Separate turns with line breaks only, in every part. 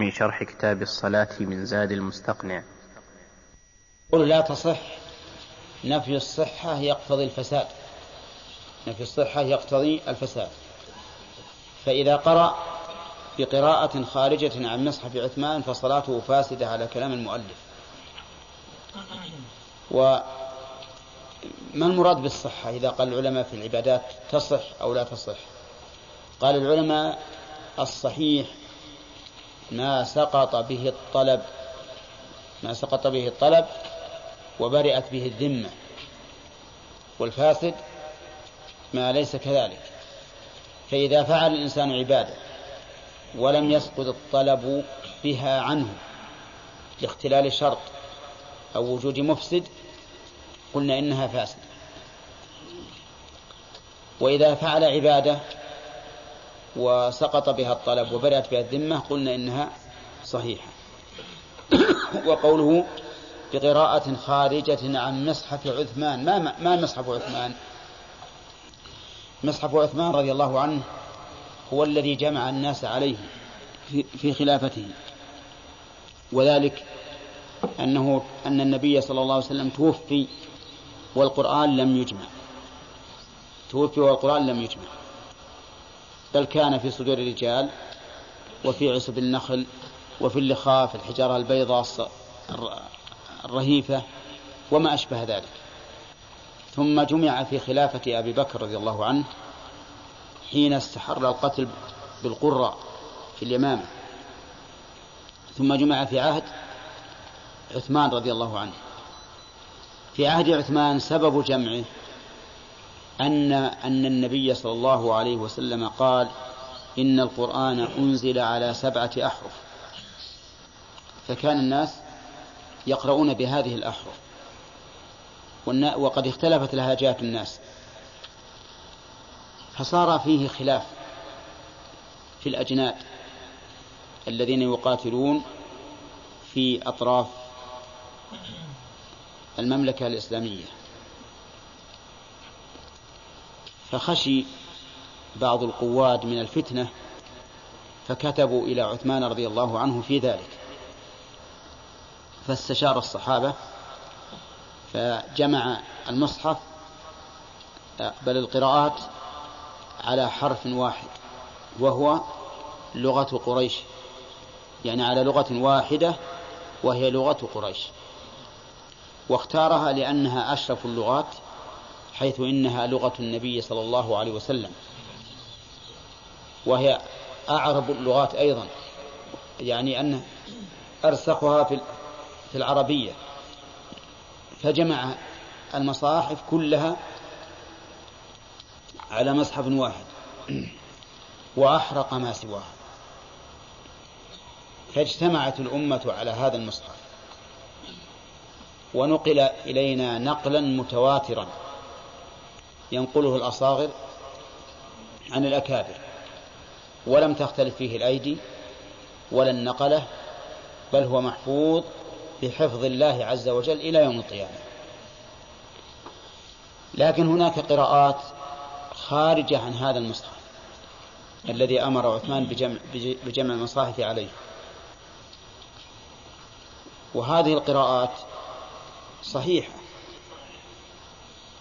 من شرح كتاب الصلاة من زاد المستقنع.
قل لا تصح. نفي الصحة يقتضي الفساد. نفي الصحة يقتضي الفساد. فإذا قرأ بقراءة خارجة عن مصحف عثمان فصلاته فاسدة على كلام المؤلف. وما المراد بالصحة؟ إذا قال العلماء في العبادات تصح أو لا تصح؟ قال العلماء الصحيح ما سقط به الطلب ما سقط به الطلب وبرئت به الذمة. والفاسد ما ليس كذلك. فإذا فعل الإنسان عبادة ولم يسقط الطلب بها عنه لاختلال شرط أو وجود مفسد قلنا إنها فاسدة. وإذا فعل عبادة وسقط بها الطلب وبرأت بها الذمة قلنا إنها صحيحة. وقوله بقراءة خارجة عن مصحف عثمان ما ما مصحف عثمان؟ مصحف عثمان رضي الله عنه هو الذي جمع الناس عليه في خلافته. وذلك أنه أن النبي صلى الله عليه وسلم توفي والقرآن لم يجمع. توفي والقرآن لم يجمع. بل كان في صدور الرجال وفي عصب النخل وفي اللخاف الحجارة البيضاء الرهيفة وما أشبه ذلك. ثم جمع في خلافة أبي بكر رضي الله عنه حين استحر القتل بالقرى في اليمامة. ثم جمع في عهد عثمان رضي الله عنه. في عهد عثمان سبب جمعه أن أن النبي صلى الله عليه وسلم قال إن القرآن أنزل على سبعة أحرف. فكان الناس يقرؤون بهذه الأحرف. وقد اختلفت لهجات الناس. فصار فيه خلاف في الأجناد الذين يقاتلون في أطراف المملكة الإسلامية. فخشي بعض القواد من الفتنة فكتبوا إلى عثمان رضي الله عنه في ذلك. فاستشار الصحابة فجمع المصحف بل القراءات على حرف واحد وهو لغة قريش يعني على لغة واحدة وهي لغة قريش. واختارها لأنها أشرف اللغات حيث إنها لغة النبي صلى الله عليه وسلم. وهي أعرب اللغات أيضا. يعني أن أرسخها في العربية. فجمع المصاحف كلها على مصحف واحد. وأحرق ما سواه فاجتمعت الأمة على هذا المصحف. ونقل إلينا نقلا متواترا. ينقله الأصاغر عن الأكابر ولم تختلف فيه الأيدي ولا النقلة بل هو محفوظ بحفظ الله عز وجل إلى يوم القيامة. لكن هناك قراءات خارجة عن هذا المصحف الذي أمر عثمان بجمع, بجمع المصاحف عليه. وهذه القراءات صحيحة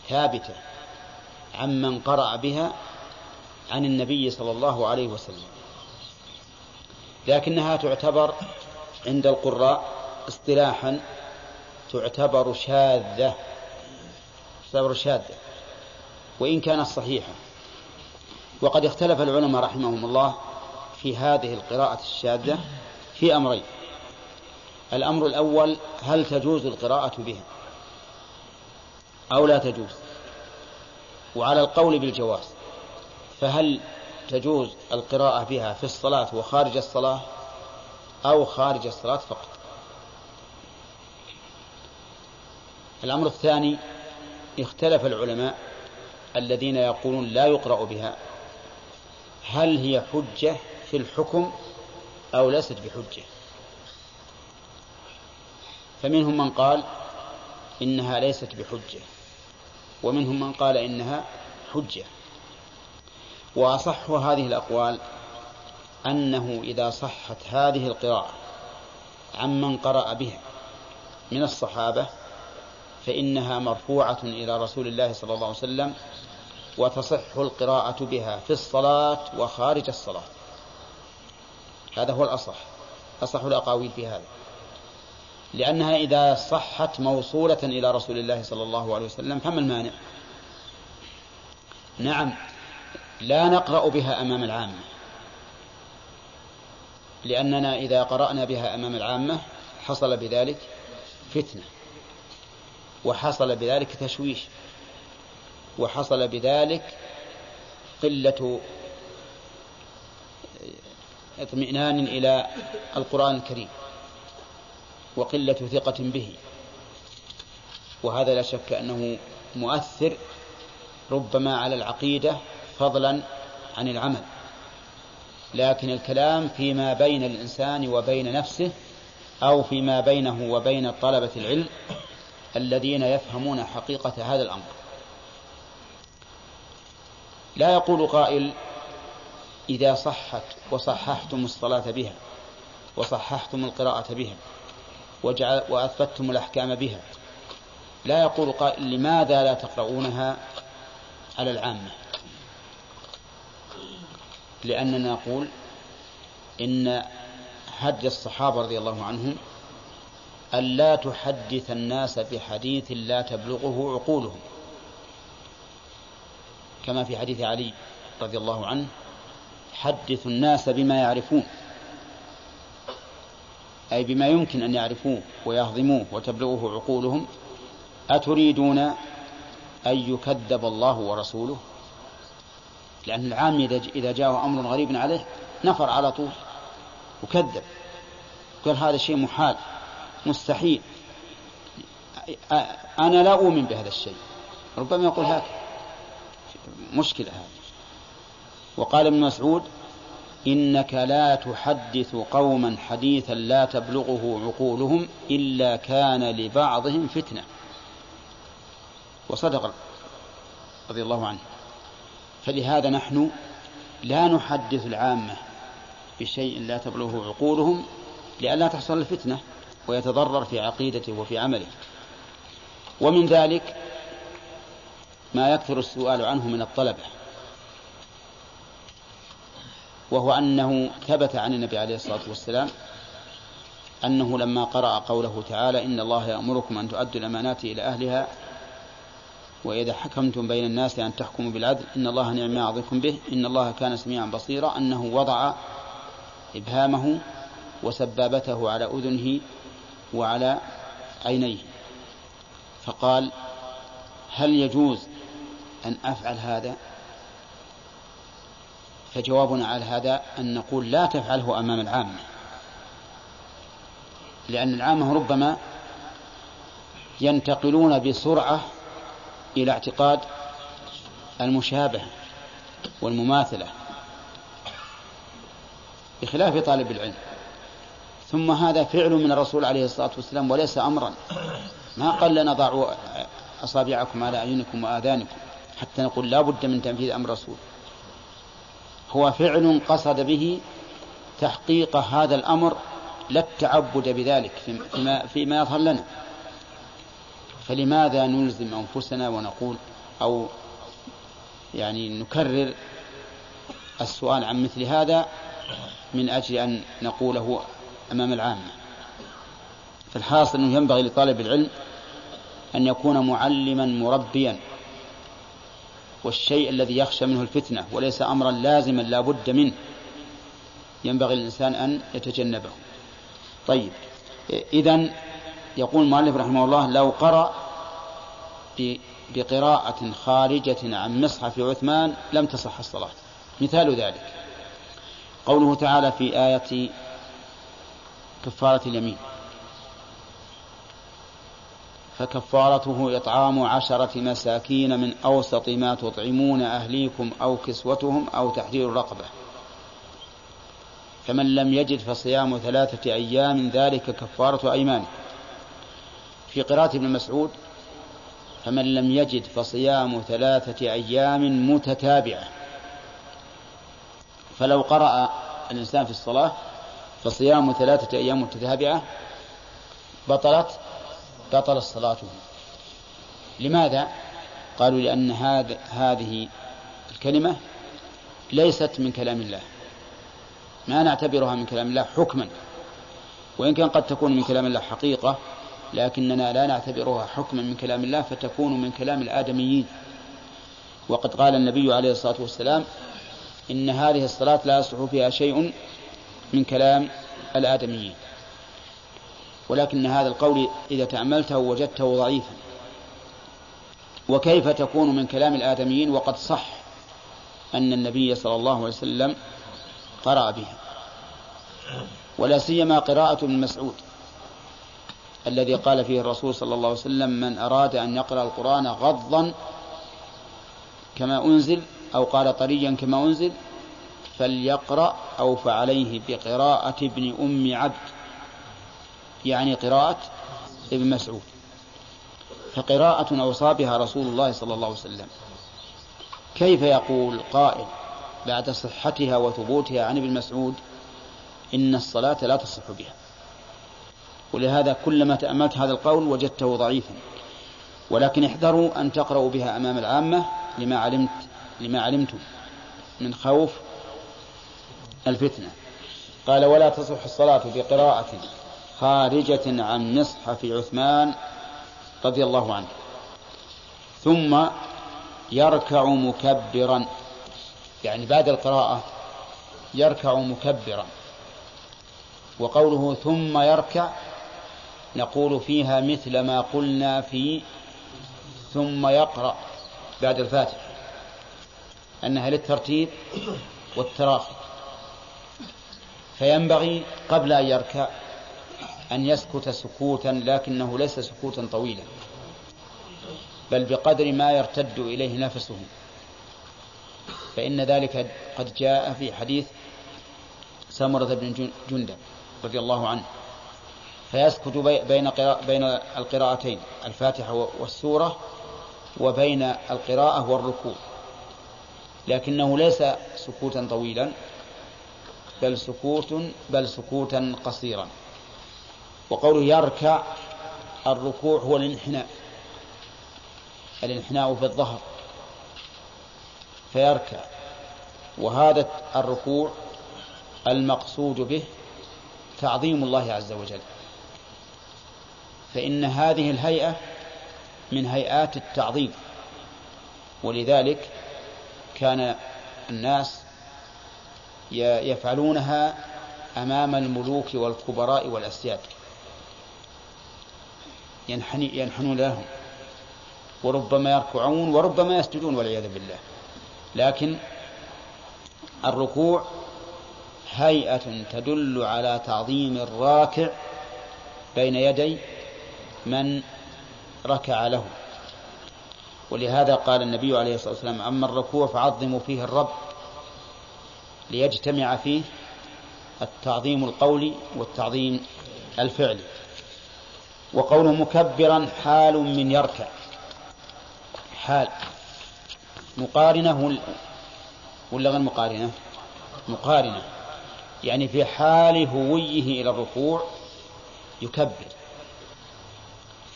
ثابتة عمن قرأ بها عن النبي صلى الله عليه وسلم. لكنها تعتبر عند القراء اصطلاحا تعتبر شاذة تعتبر شاذة وإن كانت صحيحة. وقد اختلف العلماء رحمهم الله في هذه القراءة الشاذة في أمرين. الأمر الأول هل تجوز القراءة بها أو لا تجوز؟ وعلى القول بالجواز فهل تجوز القراءة بها في الصلاة وخارج الصلاة أو خارج الصلاة فقط؟ الأمر الثاني اختلف العلماء الذين يقولون لا يقرأ بها هل هي حجة في الحكم أو ليست بحجة؟ فمنهم من قال إنها ليست بحجة. ومنهم من قال إنها حجة. وأصح هذه الأقوال أنه إذا صحت هذه القراءة عمن قرأ بها من الصحابة فإنها مرفوعة إلى رسول الله صلى الله عليه وسلم وتصح القراءة بها في الصلاة وخارج الصلاة. هذا هو الأصح. أصح الأقاويل في هذا. لأنها إذا صحت موصولة إلى رسول الله صلى الله عليه وسلم فما المانع؟ نعم لا نقرأ بها أمام العامة. لأننا إذا قرأنا بها أمام العامة حصل بذلك فتنة وحصل بذلك تشويش وحصل بذلك قلة اطمئنان إلى القرآن الكريم. وقلة ثقة به. وهذا لا شك أنه مؤثر ربما على العقيدة فضلا عن العمل. لكن الكلام فيما بين الإنسان وبين نفسه أو فيما بينه وبين طلبة العلم الذين يفهمون حقيقة هذا الأمر. لا يقول قائل إذا صحت وصححتم الصلاة بها وصححتم القراءة بها. وجعل وأثبتتم الأحكام بها. لا يقول قائل لماذا لا تقرؤونها على العامة؟ لأننا نقول إن هدي الصحابة رضي الله عنهم ألا تحدث الناس بحديث لا تبلغه عقولهم. كما في حديث علي رضي الله عنه حدث الناس بما يعرفون. أي بما يمكن أن يعرفوه ويهضموه وتبلغه عقولهم أتريدون أن يكذب الله ورسوله؟ لأن العام إذا جاءه أمر غريب عليه نفر على طول وكذب. قال هذا شيء محال مستحيل. أنا لا أؤمن بهذا الشيء. ربما يقول هكذا مشكلة هذه. وقال ابن مسعود إنك لا تحدث قوما حديثا لا تبلغه عقولهم إلا كان لبعضهم فتنة. وصدق رضي الله عنه. فلهذا نحن لا نحدث العامة بشيء لا تبلغه عقولهم لئلا تحصل الفتنة ويتضرر في عقيدته وفي عمله. ومن ذلك ما يكثر السؤال عنه من الطلبة. وهو أنه ثبت عن النبي عليه الصلاة والسلام أنه لما قرأ قوله تعالى إن الله يأمركم أن تؤدوا الأمانات إلى أهلها وإذا حكمتم بين الناس أن تحكموا بالعدل إن الله نعم ما يعظكم به إن الله كان سميعا بصيرا أنه وضع إبهامه وسبابته على أذنه وعلى عينيه فقال هل يجوز أن أفعل هذا؟ فجوابنا على هذا أن نقول لا تفعله أمام العامة. لأن العامة ربما ينتقلون بسرعة إلى اعتقاد المشابهة والمماثلة بخلاف طالب العلم. ثم هذا فعل من الرسول عليه الصلاة والسلام وليس أمرا. ما قال لنا ضعوا أصابعكم على أعينكم وآذانكم حتى نقول لا بد من تنفيذ أمر الرسول. هو فعل قصد به تحقيق هذا الأمر لا التعبد بذلك فيما, فيما يظهر لنا. فلماذا نلزم أنفسنا ونقول أو يعني نكرر السؤال عن مثل هذا من أجل أن نقوله أمام العامة؟ فالحاصل أنه ينبغي لطالب العلم أن يكون معلما مربيا. والشيء الذي يخشى منه الفتنة وليس أمرا لازما لا بد منه. ينبغي الإنسان أن يتجنبه. طيب إذا يقول المؤلف رحمه الله لو قرأ بقراءة خارجة عن مصحف عثمان لم تصح الصلاة. مثال ذلك. قوله تعالى في آية كفارة اليمين. فكفارته إطعام عشرة مساكين من أوسط ما تطعمون أهليكم أو كسوتهم أو تحرير رقبة. فمن لم يجد فصيام ثلاثة أيام ذلك كفارة أيمان في قراءة ابن مسعود فمن لم يجد فصيام ثلاثة أيام متتابعة. فلو قرأ الإنسان في الصلاة فصيام ثلاثة أيام متتابعة بطلت بطلت صلاته لماذا؟ قالوا لأن هذا هذه الكلمة ليست من كلام الله. ما نعتبرها من كلام الله حكما. وإن كان قد تكون من كلام الله حقيقة لكننا لا نعتبرها حكما من كلام الله فتكون من كلام الآدميين. وقد قال النبي عليه الصلاة والسلام إن هذه الصلاة لا يصلح فيها شيء من كلام الآدميين. ولكن هذا القول إذا تأملته وجدته ضعيفا. وكيف تكون من كلام الآدميين وقد صح أن النبي صلى الله عليه وسلم قرأ بها؟ ولا سيما قراءة ابن مسعود الذي قال فيه الرسول صلى الله عليه وسلم من أراد أن يقرأ القرآن غضا كما أنزل أو قال طريا كما أنزل فليقرأ أو فعليه بقراءة ابن أم عبد. يعني قراءة ابن مسعود فقراءة أوصى بها رسول الله صلى الله عليه وسلم. كيف يقول قائل بعد صحتها وثبوتها عن ابن مسعود إن الصلاة لا تصح بها. ولهذا كلما تأملت هذا القول وجدته ضعيفا. ولكن احذروا أن تقرأوا بها أمام العامة لما علمت لما علمتم من خوف الفتنة. قال ولا تصح الصلاة بقراءة خارجة عن مصحف عثمان رضي الله عنه. ثم يركع مكبرا. يعني بعد القراءة يركع مكبرا. وقوله ثم يركع نقول فيها مثل ما قلنا في ثم يقرأ بعد الفاتحة. أنها للترتيب والتراخي. فينبغي قبل أن يركع أن يسكت سكوتا لكنه ليس سكوتا طويلا بل بقدر ما يرتد إليه نفسه. فإن ذلك قد جاء في حديث سمرة بن جندب رضي الله عنه. فيسكت بين بين القراءتين الفاتحة والسورة وبين القراءة والركوع. لكنه ليس سكوتا طويلا بل سكوت بل سكوتا قصيرا. وقوله يركع الركوع هو الانحناء. الانحناء في الظهر. فيركع. وهذا الركوع المقصود به تعظيم الله عز وجل. فإن هذه الهيئة من هيئات التعظيم. ولذلك كان الناس يفعلونها أمام الملوك والكبراء والأسياد. ينحنون لهم وربما يركعون وربما يسجدون والعياذ بالله. لكن الركوع هيئة تدل على تعظيم الراكع بين يدي من ركع له. ولهذا قال النبي عليه الصلاة والسلام أما الركوع فعظموا فيه الرب ليجتمع فيه التعظيم القولي والتعظيم الفعلي. وقول مكبرا حال من يركع. حال. مقارنة ولا غير مقارنة؟ مقارنة. يعني في حال هويه إلى الركوع يكبر.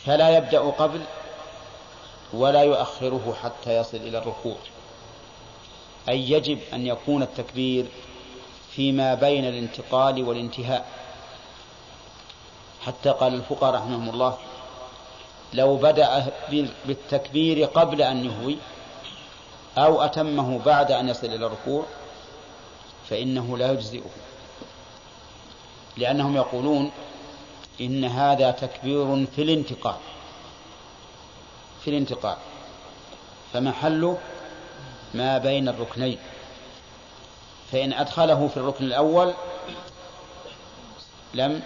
فلا يبدأ قبل ولا يؤخره حتى يصل إلى الركوع. أي يجب أن يكون التكبير فيما بين الانتقال والانتهاء. حتى قال الفقهاء رحمهم الله لو بدأ بالتكبير قبل أن يهوي أو أتمه بعد أن يصل إلى الركوع فإنه لا يجزئه. لأنهم يقولون إن هذا تكبير في الانتقال في الانتقال. فمحله ما بين الركنين. فإن أدخله في الركن الأول لم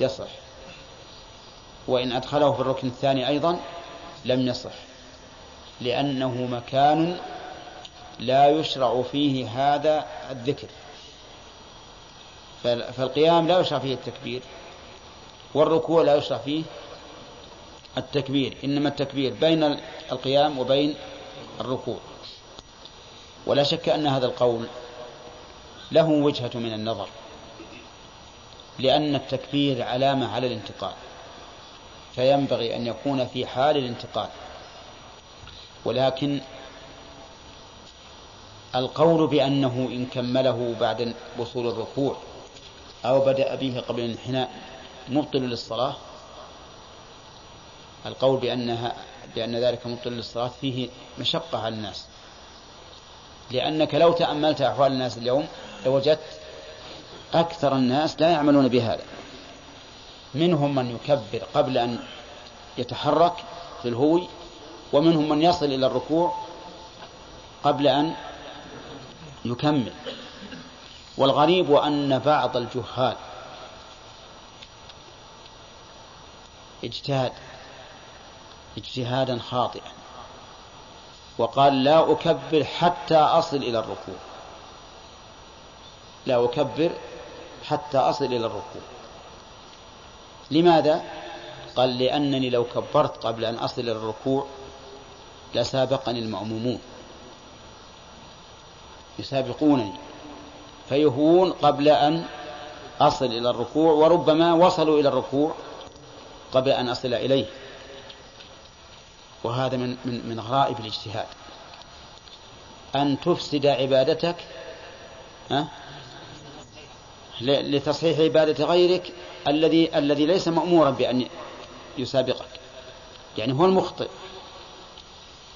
يصح. وإن أدخله في الركن الثاني أيضا لم يصح لأنه مكان لا يشرع فيه هذا الذكر. فالقيام لا يشرع فيه التكبير والركوع لا يشرع فيه التكبير إنما التكبير بين القيام وبين الركوع. ولا شك أن هذا القول له وجهة من النظر لأن التكبير علامة على الانتقال. فينبغي أن يكون في حال الانتقال. ولكن القول بأنه إن كمله بعد وصول الركوع أو بدأ به قبل الانحناء مبطل للصلاة القول بأنها بأن ذلك مبطل للصلاة فيه مشقة على الناس. لأنك لو تأملت أحوال الناس اليوم لوجدت أكثر الناس لا يعملون بهذا. منهم من يكبر قبل أن يتحرك في الهوي ومنهم من يصل إلى الركوع قبل أن يكمل. والغريب أن بعض الجهال اجتهد اجتهادا خاطئا وقال لا أكبر حتى أصل إلى الركوع. لا أكبر حتى أصل إلى الركوع. لماذا؟ قال لأنني لو كبرت قبل أن أصل إلى الركوع لسابقني المأمومون. يسابقونني. فيهون قبل أن أصل إلى الركوع وربما وصلوا إلى الركوع قبل أن أصل إليه. وهذا من من من غرائب الاجتهاد. أن تفسد عبادتك ها؟ لتصحيح عبادة غيرك الذي الذي ليس مأمورا بأن يسابقك. يعني هو المخطئ.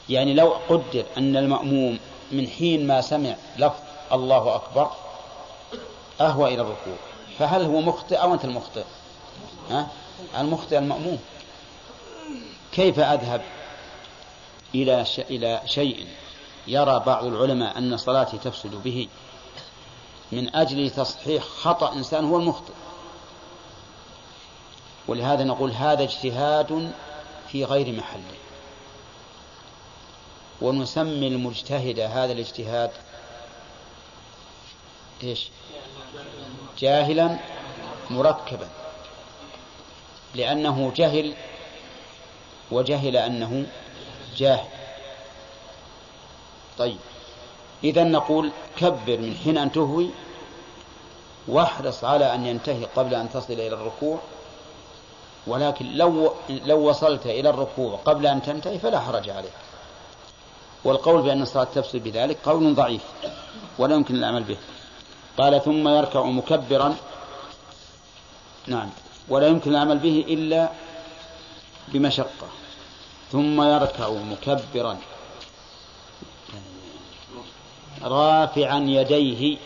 يعني لو قدر أن المأموم من حين ما سمع لفظ الله أكبر أهوى إلى الركوع. فهل هو مخطئ أو أنت المخطئ؟ ها؟ المخطئ المأموم. كيف أذهب إلى إلى شيء يرى بعض العلماء أن صلاتي تفسد به من أجل تصحيح خطأ إنسان؟ هو المخطئ. ولهذا نقول هذا اجتهاد في غير محله. ونسمي المجتهد هذا الاجتهاد إيش؟ جاهلا مركبا. لأنه جهل وجهل أنه جاهل. طيب. إذا نقول كبر من حين أن تهوي واحرص على أن ينتهي قبل أن تصل إلى الركوع. ولكن لو لو وصلت إلى الركوع قبل أن تنتهي فلا حرج عليك والقول بأن الصلاة تفسد بذلك قول ضعيف ولا يمكن العمل به. قال ثم يركع مكبرا. نعم. ولا يمكن العمل به إلا بمشقة. ثم يركع مكبرا. رافعا يديه.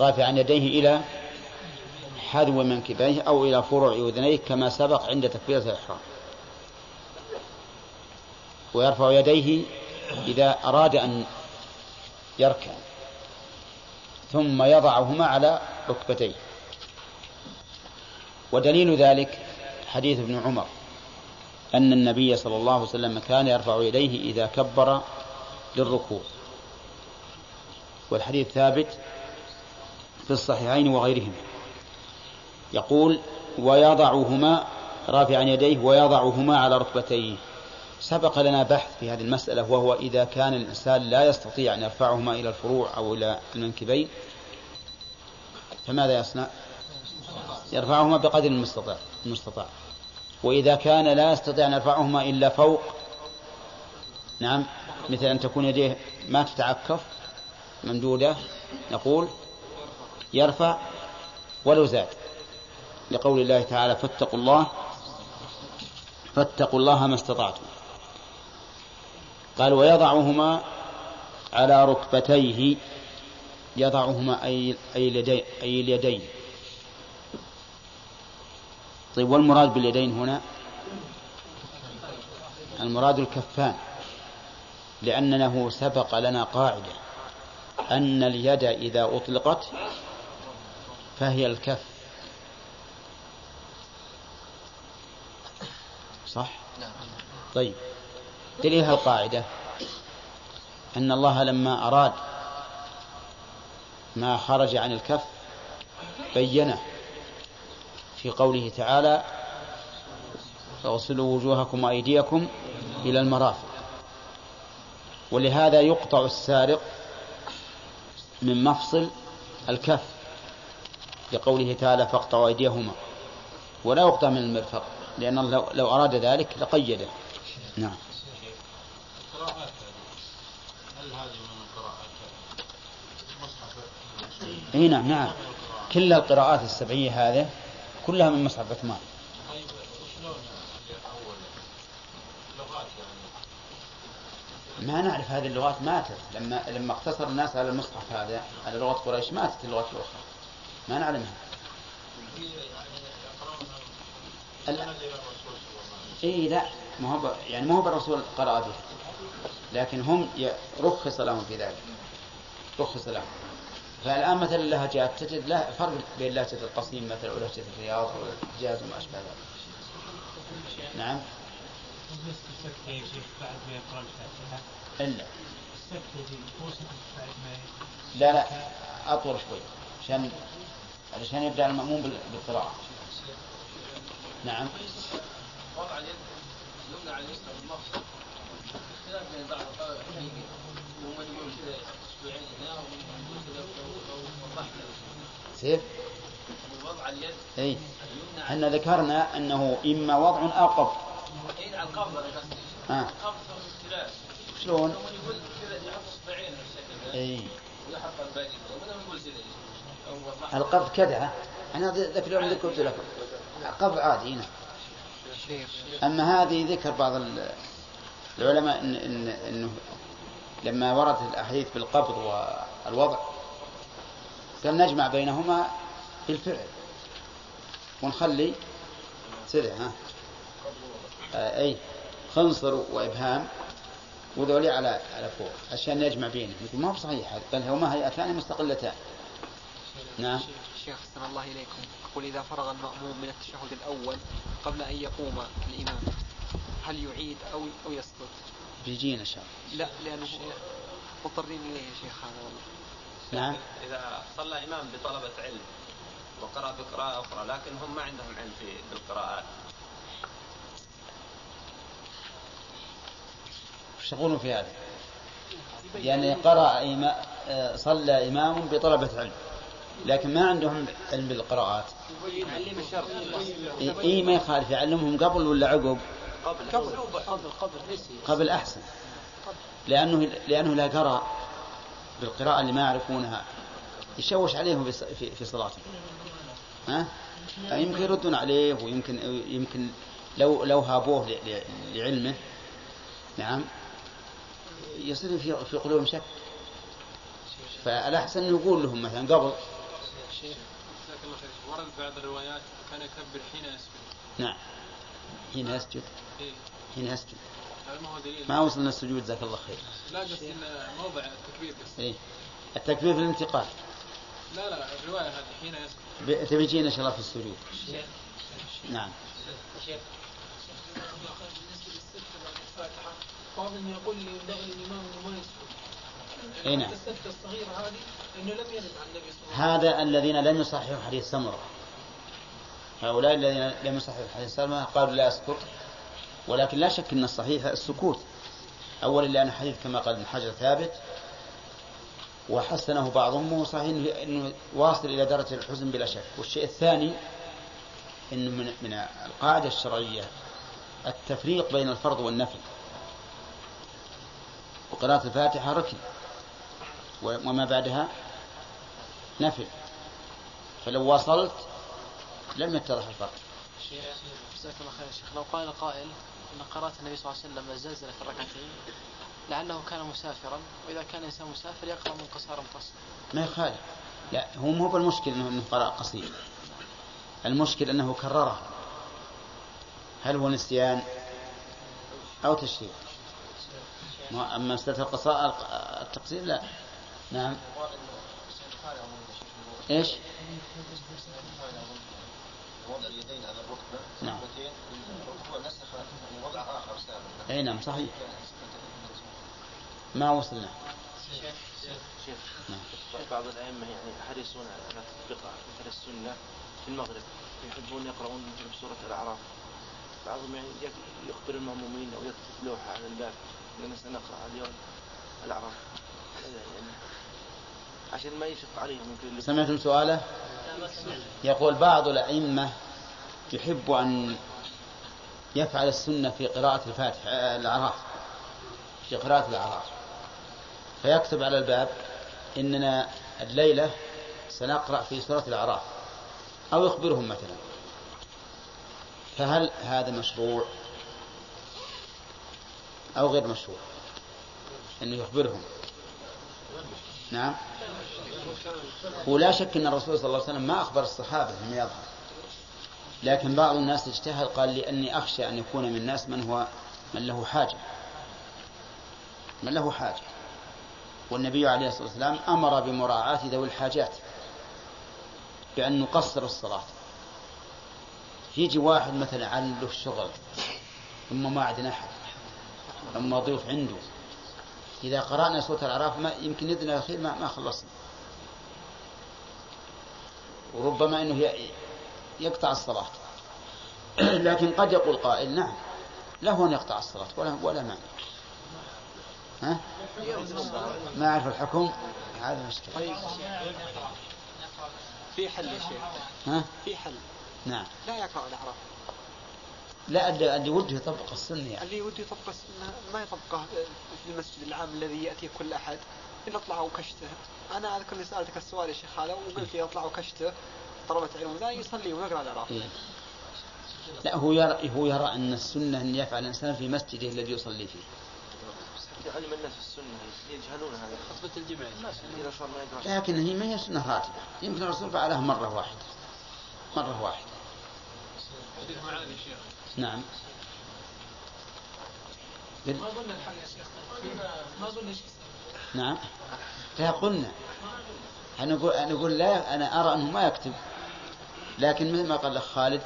رافعا يديه إلى حذو منكبيه أو إلى فروع أذنيه كما سبق عند تكبيرة الإحرام. ويرفع يديه إذا أراد أن يركع ثم يضعهما على ركبتيه. ودليل ذلك حديث ابن عمر أن النبي صلى الله عليه وسلم كان يرفع يديه إذا كبر للركوع. والحديث ثابت في الصحيحين وغيرهما. يقول ويضعهما رافعا يديه ويضعهما على ركبتيه. سبق لنا بحث في هذه المسألة وهو إذا كان الإنسان لا يستطيع أن يرفعهما إلى الفروع أو إلى المنكبين فماذا يصنع؟ يرفعهما بقدر المستطاع المستطاع. وإذا كان لا يستطيع أن يرفعهما إلا فوق نعم مثل أن تكون يديه ما تتعكف ممدودة نقول يرفع ولو زاد. لقول الله تعالى فاتقوا الله فاتقوا الله ما استطعتم. قال ويضعهما على ركبتيه يضعهما أي اليدين أي اليدين. طيب والمراد باليدين هنا؟ المراد الكفان لأنه سبق لنا قاعدة أن اليد إذا أطلقت فهي الكف. صح؟ طيب. دليل القاعدة. أن الله لما أراد ما خرج عن الكف بينه في قوله تعالى فاغسلوا وجوهكم وأيديكم إلى المرافق. ولهذا يقطع السارق من مفصل الكف لقوله تعالى فاقطعوا أيديهما. ولا يقطع من المرفق. لأن الله لو أراد ذلك لقيده. نعم. إي نعم نعم. كل القراءات السبعية هذه كلها من مصحف عثمان. ما نعرف هذه اللغات ماتت. لما لما اقتصر الناس على المصحف هذا على لغة قريش ماتت اللغات الأخرى. ما نعلمها اي لا. ما هو يعني ما هو بالرسول قرأ بها لكن هم رخص لهم في ذلك. رخص لهم. فالآن مثلا اللهجات تجد لا فرق بين لهجة القصيم مثلا ولهجة الرياض والحجاز وما أشبه ذلك. نعم. إلا. السكتة لا لا. أطول شوي. عشان علشان يبدأ المأموم بالقراءة. نعم. وضع اليد اليمنى على اليسرى بالمفصل اختلاف بين بعض كذا أسبوعين هنا كذا وضع اليد إي. إحنا ذكرنا أنه إما وضع أو قبض. اي على القبض أنا قصدي آه. القبض اختلاف شلون؟ يقول كذا يحط اصبعين إي. ويحط الباقي يقول كذا. القبض كذا أنا ذاك اليوم ذكرت لكم قبض عادي هنا أما هذه ذكر بعض العلماء إن إن إنه لما وردت الأحاديث بالقبض والوضع قال نجمع بينهما بالفعل ونخلي سرع ها آه أي خنصر وإبهام وذولي على على فوق عشان نجمع بينهم يقول ما هو صحيح هذا بل هما هيئتان مستقلتان نعم
شيخ الله إليكم يقول إذا فرغ المأموم من التشهد الأول قبل أن يقوم الإمام هل يعيد أو أو يسقط؟
بيجينا إن شاء
الله. لا لأنه مضطرين إليه يا شيخ هذا والله.
نعم.
إذا صلى إمام بطلبة علم وقرأ بقراءة أخرى لكن هم ما عندهم علم في بالقراءات.
وش في هذا؟ يعني قرأ إمام صلى إمام بطلبة علم. لكن ما عندهم علم بالقراءات. اي ما يخالف يعلمهم قبل ولا عقب؟
قبل. قبل. قبل.
قبل أحسن. لأنه لأنه لا قرأ بالقراءة اللي ما يعرفونها. يشوش عليهم في في صلاتهم ها؟ يمكن يردون عليه ويمكن يمكن لو لو هابوه لعلمه. نعم. يصير في في قلوبهم شك. فالأحسن يقول لهم مثلا قبل
شيخ. جزاك الله خير. ورد بعض الروايات كان يكبر حين يسجد.
نعم. حين يسجد.
إيه؟
حين يسجد.
ما
وصلنا السجود جزاك الله خير.
لا بس موضع التكبير بس.
إيه؟ التكبير في الانتقال.
لا لا الرواية هذه حين يسجد.
تبي تجينا إن شاء الله في السجود؟
شيخ.
نعم.
شيخ. بعض يقول لي ينبغي للإمام أنه ما يسجد.
اي نعم.
هذه لأنه لم يرد عن النبي صلى
الله عليه وسلم. هذا الذين لم يصححوا حديث سمرة. هؤلاء الذين لم يصححوا حديث سمرة قالوا لا يسقط ولكن لا شك أن الصحيح السكوت. أولا لأن حديث كما قال ابن حجر ثابت وحسنه بعضهم وهو صحيح أنه واصل إلى درجة الحزن بلا شك. والشيء الثاني أنه من, من القاعدة الشرعية التفريق بين الفرض والنفل. وقراءة الفاتحة ركن. وما بعدها نفل فلو وصلت لم يتضح الفرق.
جزاك الله خير شيخ. لو قال قائل إن قراءة النبي صلى الله عليه وسلم الزلزلة في الركعتين لعله كان مسافرا وإذا كان الإنسان مسافر يقرأ من قصار متصل
ما يخالف. لا هو مو بالمشكل إنه قرأ قصير. المشكل إنه كررها. هل هو نسيان أو تشريع أما مسألة القصاء التقصير لا. نعم. إيش؟ وضع اليدين على الركبة نعم. نسخ وضع آخر سابق إي نعم صحيح. ما وصلنا.
شيخ شيخ نعم. بعض الأئمة يعني حريصون على تطبيق مثل السنة في المغرب يحبون يقرؤون مثل سورة الأعراف. بعضهم يعني يخبر المأمومين أو يكتب لوحة على الباب لنا سنقرأ اليوم الأعراف. يعني عشان ما يشق عليهم.
سمعتم سؤاله؟ يقول بعض الأئمة يحب أن يفعل السنة في قراءة الفاتحة الأعراف في قراءة الأعراف. فيكتب على الباب إننا الليلة سنقرأ في سورة الأعراف. أو يخبرهم مثلا. فهل هذا مشروع؟ أو غير مشروع؟ أنه يخبرهم. نعم. ولا شك أن الرسول صلى الله عليه وسلم ما أخبر الصحابة بما يظهر. لكن بعض الناس اجتهد قال لأني أخشى أن يكون من الناس من هو من له حاجة. من له حاجة. والنبي عليه الصلاة والسلام أمر بمراعاة ذوي الحاجات بأن نقصر الصلاة. يجي واحد مثلا عنده شغل ثم ما عندنا أحد أما ضيوف عنده. إذا قرأنا سورة الأعراف يمكن يدنا الأخير ما, ما خلصنا. وربما أنه يقطع الصلاة. لكن قد يقول قائل نعم له أن يقطع الصلاة ولا ولا مانع. ها؟ ما أعرف الحكم. هذا مشكلة.
طيب في حل يا شيخ.
ها؟
في حل.
نعم.
لا يقرأ الأعراف
لا اللي اللي وده يطبق السنة يعني.
اللي ودي يطبق السنة ما يطبقه في المسجد العام الذي يأتي كل أحد. إن أطلع وكشته أنا أذكر إني سألتك السؤال يا شيخ هذا وقلت لي أطلع وكشته طلبة علم لا يصلي ويقرأ الأعراف
إيه. لا هو يرى هو يرى أن السنة أن يفعل الإنسان في مسجده الذي يصلي فيه.
علم الناس السنة يجهلون هذا. صار ما يقرأ
لكن هي ما هي سنة راتبة. يمكن الرسول فعلها مرة واحدة. مرة واحدة.
حديث معاذ يا شيخ.
نعم.
ما اظن الحل يا شيخ. ما اظن إيش
نعم. لا قلنا. أنا أقول, أنا أقول لا أنا أرى أنه ما يكتب. لكن مثل ما قال الأخ خالد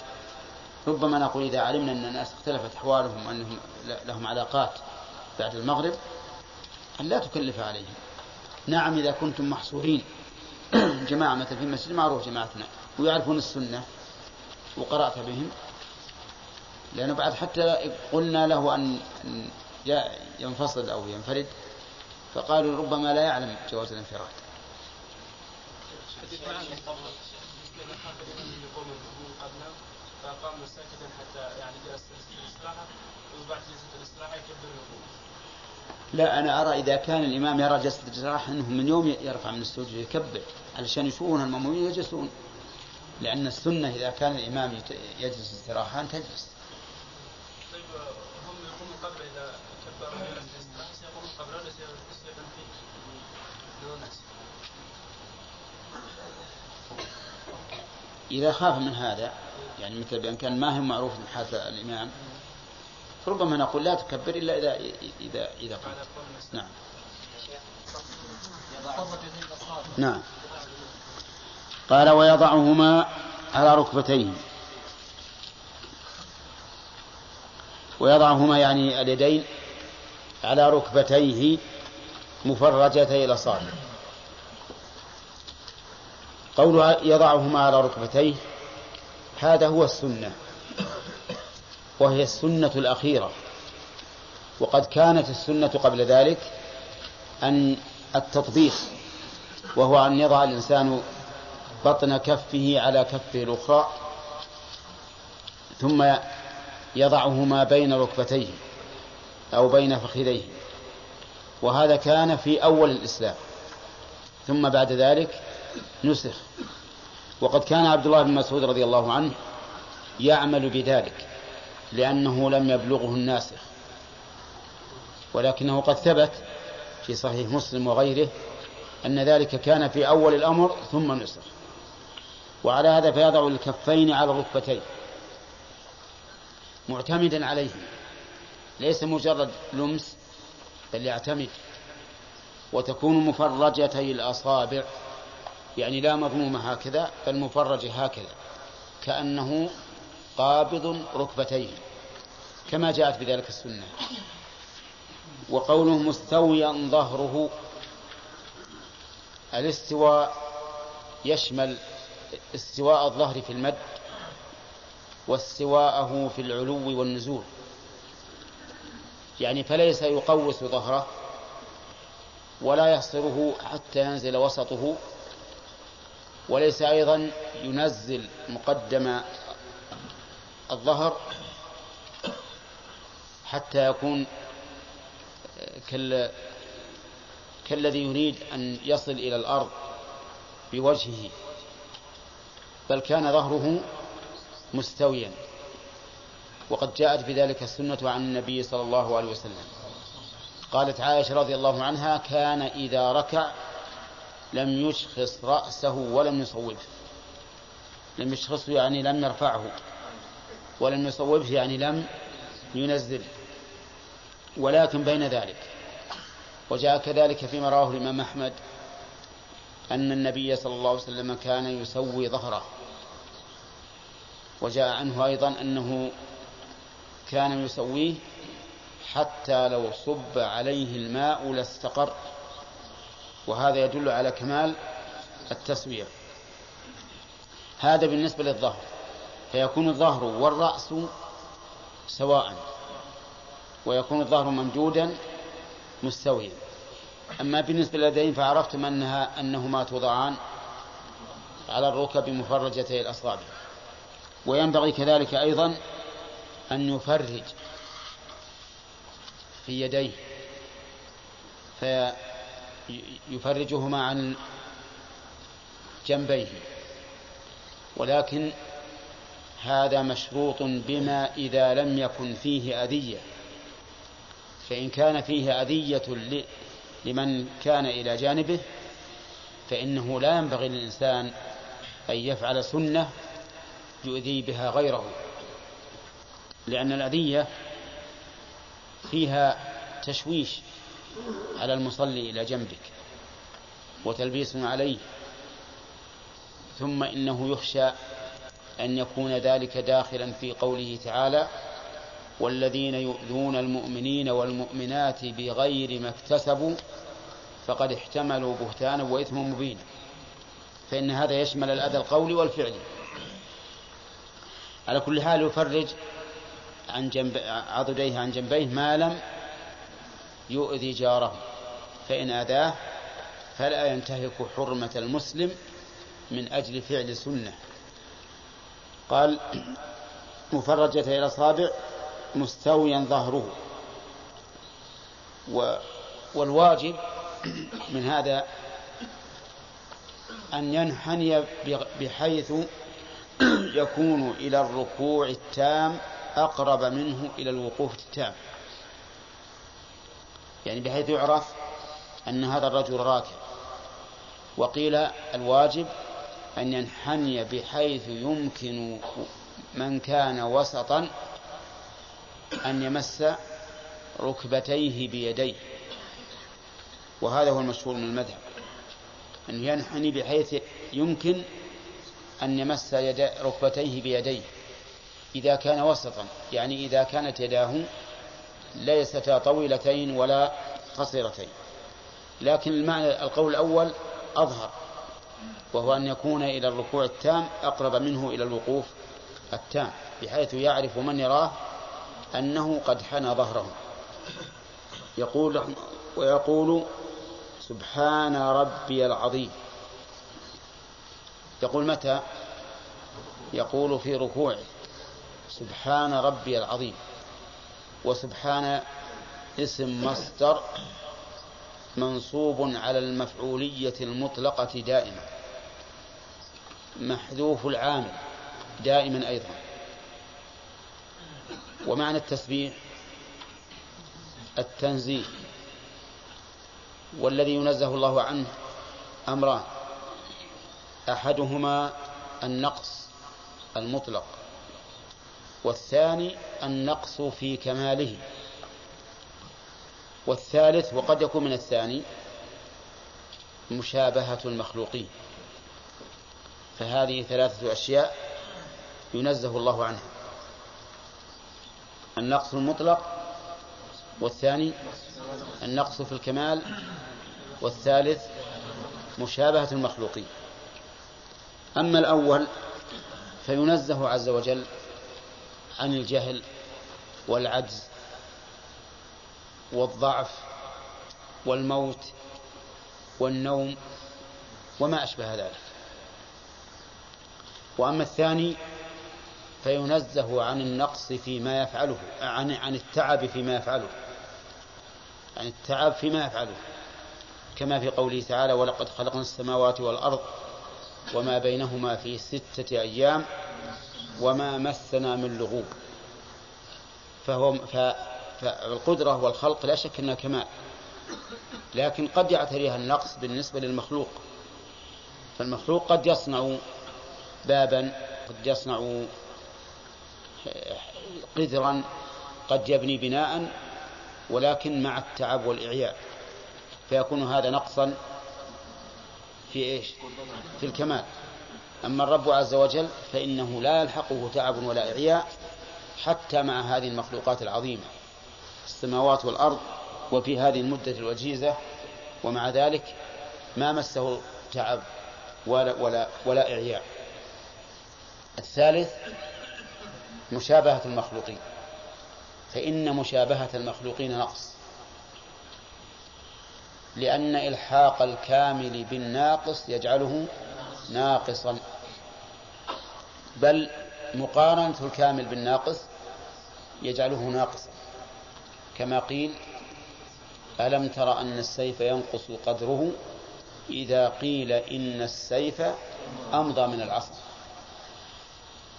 ربما نقول إذا علمنا أن الناس اختلفت أحوالهم وأنهم لهم علاقات بعد المغرب أن لا تكلف عليهم. نعم إذا كنتم محصورين. جماعة مثل في المسجد معروف جماعتنا ويعرفون السنة وقرأت بهم. لأنه بعد حتى قلنا له ي- ينفصل أو ينفرد. فقالوا ربما لا يعلم جواز الانفراد.
فقام ساكتا حتى يعني جلس الاستراحة وبعد جلسة الاستراحة يكبر
لا أنا أرى إذا كان الإمام يرى جلسة الاستراحة أنه من يوم يرفع من السجود يكبر علشان يشوفون المأمومين يجلسون. لأن السنة إذا كان الإمام يت- يجلس استراحة أن تجلس
طيب هم يقومون قبل إذا كبروا جلس الاستراحة سيقومون قبله ولا سيصلحون فيه دون الناس
إذا خاف من هذا يعني مثل بأن كان ما هو معروف حال الإمام ربما نقول لا تكبر إلا إذا إذا إذا قمت. نعم. نعم. قال ويضعهما على ركبتيه ويضعهما يعني اليدين على ركبتيه مفرجتي الأصابع. قول يضعهما على ركبتيه هذا هو السنة وهي السنة الأخيرة. وقد كانت السنة قبل ذلك أن التطبيق وهو أن يضع الإنسان بطن كفه على كفه الأخرى ثم يضعهما بين ركبتيه أو بين فخذيه. وهذا كان في أول الإسلام. ثم بعد ذلك نسخ. وقد كان عبد الله بن مسعود رضي الله عنه يعمل بذلك لأنه لم يبلغه الناسخ. ولكنه قد ثبت في صحيح مسلم وغيره أن ذلك كان في أول الأمر ثم نسخ. وعلى هذا فيضع الكفين على الركبتين. معتمدا عليه ليس مجرد لمس بل يعتمد. وتكون مفرجتي الأصابع يعني لا مضمومة هكذا بل مفرجة هكذا كأنه قابض ركبتيه كما جاءت بذلك السنة. وقوله مستويا ظهره الاستواء يشمل استواء الظهر في المد واستواءه في العلو والنزول. يعني فليس يقوس ظهره ولا يحصره حتى ينزل وسطه. وليس أيضا ينزل مقدم الظهر حتى يكون كال كالذي يريد أن يصل إلى الأرض بوجهه بل كان ظهره مستويا. وقد جاءت بذلك السنة عن النبي صلى الله عليه وسلم. قالت عائشة رضي الله عنها كان إذا ركع لم يشخص رأسه ولم يصوبه. لم يشخصه يعني لم يرفعه. ولم يصوبه يعني لم ينزله ولكن بين ذلك وجاء كذلك فيما رواه الإمام أحمد أن النبي صلى الله عليه وسلم كان يسوي ظهره. وجاء عنه أيضا أنه كان يسويه حتى لو صب عليه الماء لاستقر. وهذا يدل على كمال التسوية. هذا بالنسبة للظهر فيكون الظهر والرأس سواء ويكون الظهر ممدودا مستويا. أما بالنسبة لليدين فعرفتم أنها أنهما توضعان على الركب مفرجتي الأصابع. وينبغي كذلك أيضا أن يفرج في يديه فيفرجهما عن جنبيه. ولكن هذا مشروط بما إذا لم يكن فيه أذية. فإن كان فيه أذية لمن كان إلى جانبه فإنه لا ينبغي للإنسان أن يفعل سنة يؤذي بها غيره. لأن الأذية فيها تشويش. على المصلي إلى جنبك وتلبيس عليه ثم إنه يخشى أن يكون ذلك داخلا في قوله تعالى والذين يؤذون المؤمنين والمؤمنات بغير ما اكتسبوا فقد احتملوا بهتانا وإثما مبينا. فإن هذا يشمل الأذى القولي والفعلي على كل حال يفرج عن جنب عضديه عن جنبيه ما لم يؤذي جاره فإن أذاه فلا ينتهك حرمة المسلم من أجل فعل سنة. قال مفرجة الأصابع مستويا ظهره. و والواجب من هذا أن ينحني بحيث يكون إلى الركوع التام أقرب منه إلى الوقوف التام. يعني بحيث يعرف أن هذا الرجل راكب وقيل الواجب أن ينحني بحيث يمكن من كان وسطا أن يمس ركبتيه بيديه. وهذا هو المشهور من المذهب. أن ينحني بحيث يمكن أن يمس يد ركبتيه بيديه. إذا كان وسطا يعني إذا كانت يداه ليستا طويلتين ولا قصيرتين. لكن المعنى القول الأول أظهر وهو أن يكون إلى الركوع التام أقرب منه إلى الوقوف التام بحيث يعرف من يراه أنه قد حنى ظهره. يقول ويقول سبحان ربي العظيم. يقول متى؟ يقول في ركوعه سبحان ربي العظيم. وسبحان اسم مصدر منصوب على المفعولية المطلقة دائما. محذوف العامل دائما أيضا. ومعنى التسبيح التنزيه والذي ينزه الله عنه أمران. أحدهما النقص المطلق. والثاني النقص في كماله. والثالث وقد يكون من الثاني مشابهة المخلوقين. فهذه ثلاثة أشياء ينزه الله عنها. النقص المطلق والثاني النقص في الكمال والثالث مشابهة المخلوقين. أما الأول فينزه عز وجل عن الجهل والعجز والضعف والموت والنوم وما أشبه ذلك. وأما الثاني فينزه عن النقص فيما يفعله عن عن التعب فيما يفعله. عن التعب فيما يفعله. كما في قوله تعالى ولقد خلقنا السماوات والأرض وما بينهما في ستة أيام وما مسنا من لغوب. فهو فالقدرة والخلق لا شك أنها كمال. لكن قد يعتريها النقص بالنسبة للمخلوق. فالمخلوق قد يصنع بابا قد يصنع قدرا قد يبني بناء ولكن مع التعب والإعياء. فيكون هذا نقصا في إيش؟ في الكمال. أما الرب عز وجل فإنه لا يلحقه تعب ولا إعياء حتى مع هذه المخلوقات العظيمة السماوات والأرض وفي هذه المدة الوجيزة ومع ذلك ما مسه تعب ولا ولا ولا إعياء. الثالث مشابهة المخلوقين فإن مشابهة المخلوقين نقص لأن إلحاق الكامل بالناقص يجعله ناقصا. بل مقارنة الكامل بالناقص يجعله ناقصا. كما قيل ألم تر أن السيف ينقص قدره؟ إذا قيل إن السيف أمضى من العصا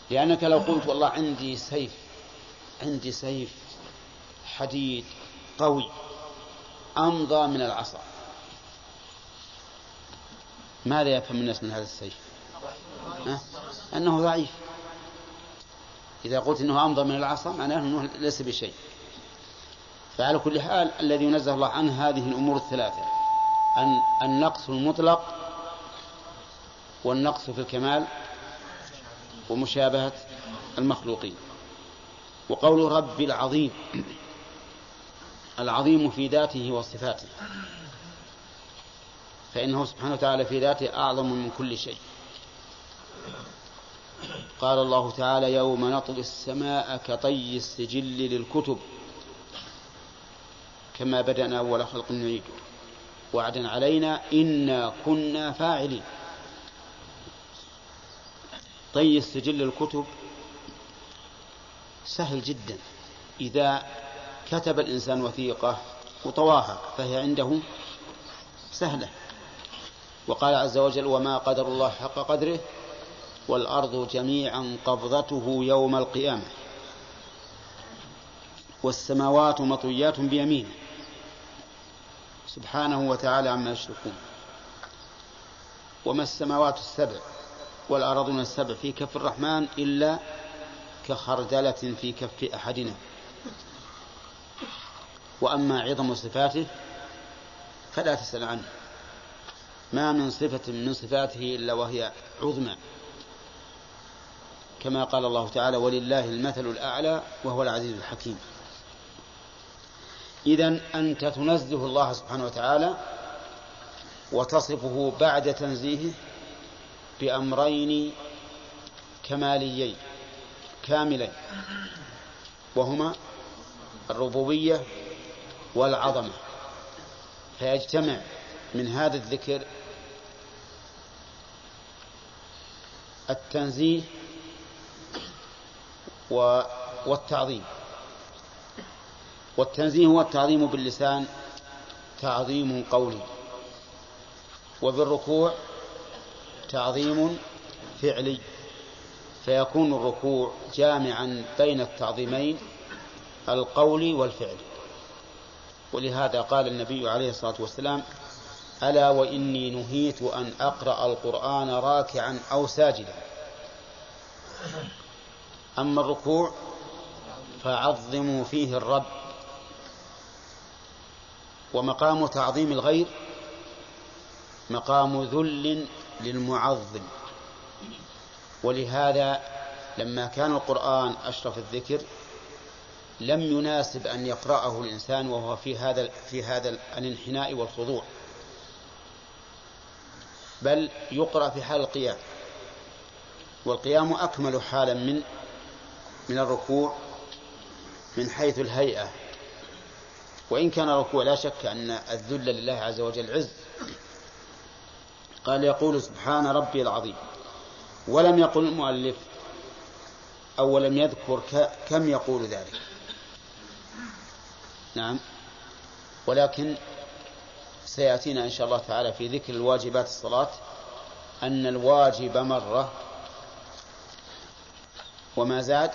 لأنك لو قلت والله عندي سيف عندي سيف حديد قوي أمضى من العصا ماذا يفهم الناس من هذا السيف؟ أه؟ أنه ضعيف. إذا قلت أنه أمضى من العصا معناه أنه ليس بشيء. فعلى كل حال الذي ينزه الله عنه هذه الأمور الثلاثة. أن النقص المطلق والنقص في الكمال ومشابهة المخلوقين. وقول رب العظيم العظيم في ذاته وصفاته. فإنه سبحانه وتعالى في ذاته أعظم من كل شيء. قال الله تعالى يوم نطوي السماء كطي السجل للكتب كما بدأنا أول خلق نعيده وعدا علينا إنا كنا فاعلين. طي السجل الكتب سهل جدا. إذا كتب الإنسان وثيقة وطواها فهي عنده سهلة. وقال عز وجل وما قدر الله حق قدره والأرض جميعا قبضته يوم القيامة. والسماوات مطويات بيمينه. سبحانه وتعالى عما يشركون. وما السماوات السبع والأراضون السبع في كف الرحمن إلا كخردلة في كف أحدنا. وأما عظم صفاته فلا تسأل عنه. ما من صفة من صفاته إلا وهي عظمى. كما قال الله تعالى ولله المثل الأعلى وهو العزيز الحكيم. إذا أنت تنزه الله سبحانه وتعالى وتصفه بعد تنزيهه بأمرين كماليين كاملين وهما الربوبية والعظمة. فيجتمع من هذا الذكر التنزيه والتعظيم. والتنزيه والتعظيم باللسان تعظيم قولي وبالركوع تعظيم فعلي. فيكون الركوع جامعا بين التعظيمين القولي والفعلي ولهذا قال النبي عليه الصلاة والسلام ألا وإني نهيت أن أقرأ القرآن راكعا أو ساجدا. أما الركوع فعظموا فيه الرب. ومقام تعظيم الغير مقام ذل للمعظم. ولهذا لما كان القرآن أشرف الذكر لم يناسب أن يقرأه الإنسان وهو في هذا في هذا الانحناء والخضوع بل يقرأ في حال القيام. والقيام أكمل حالا من من الركوع من حيث الهيئة. وإن كان الركوع لا شك أن الذل لله عز وجل عز. قال يقول سبحان ربي العظيم. ولم يقل المؤلف أو لم يذكر كم يقول ذلك. نعم. ولكن سيأتينا إن شاء الله تعالى في ذكر الواجبات الصلاة. أن الواجب مرة وما زاد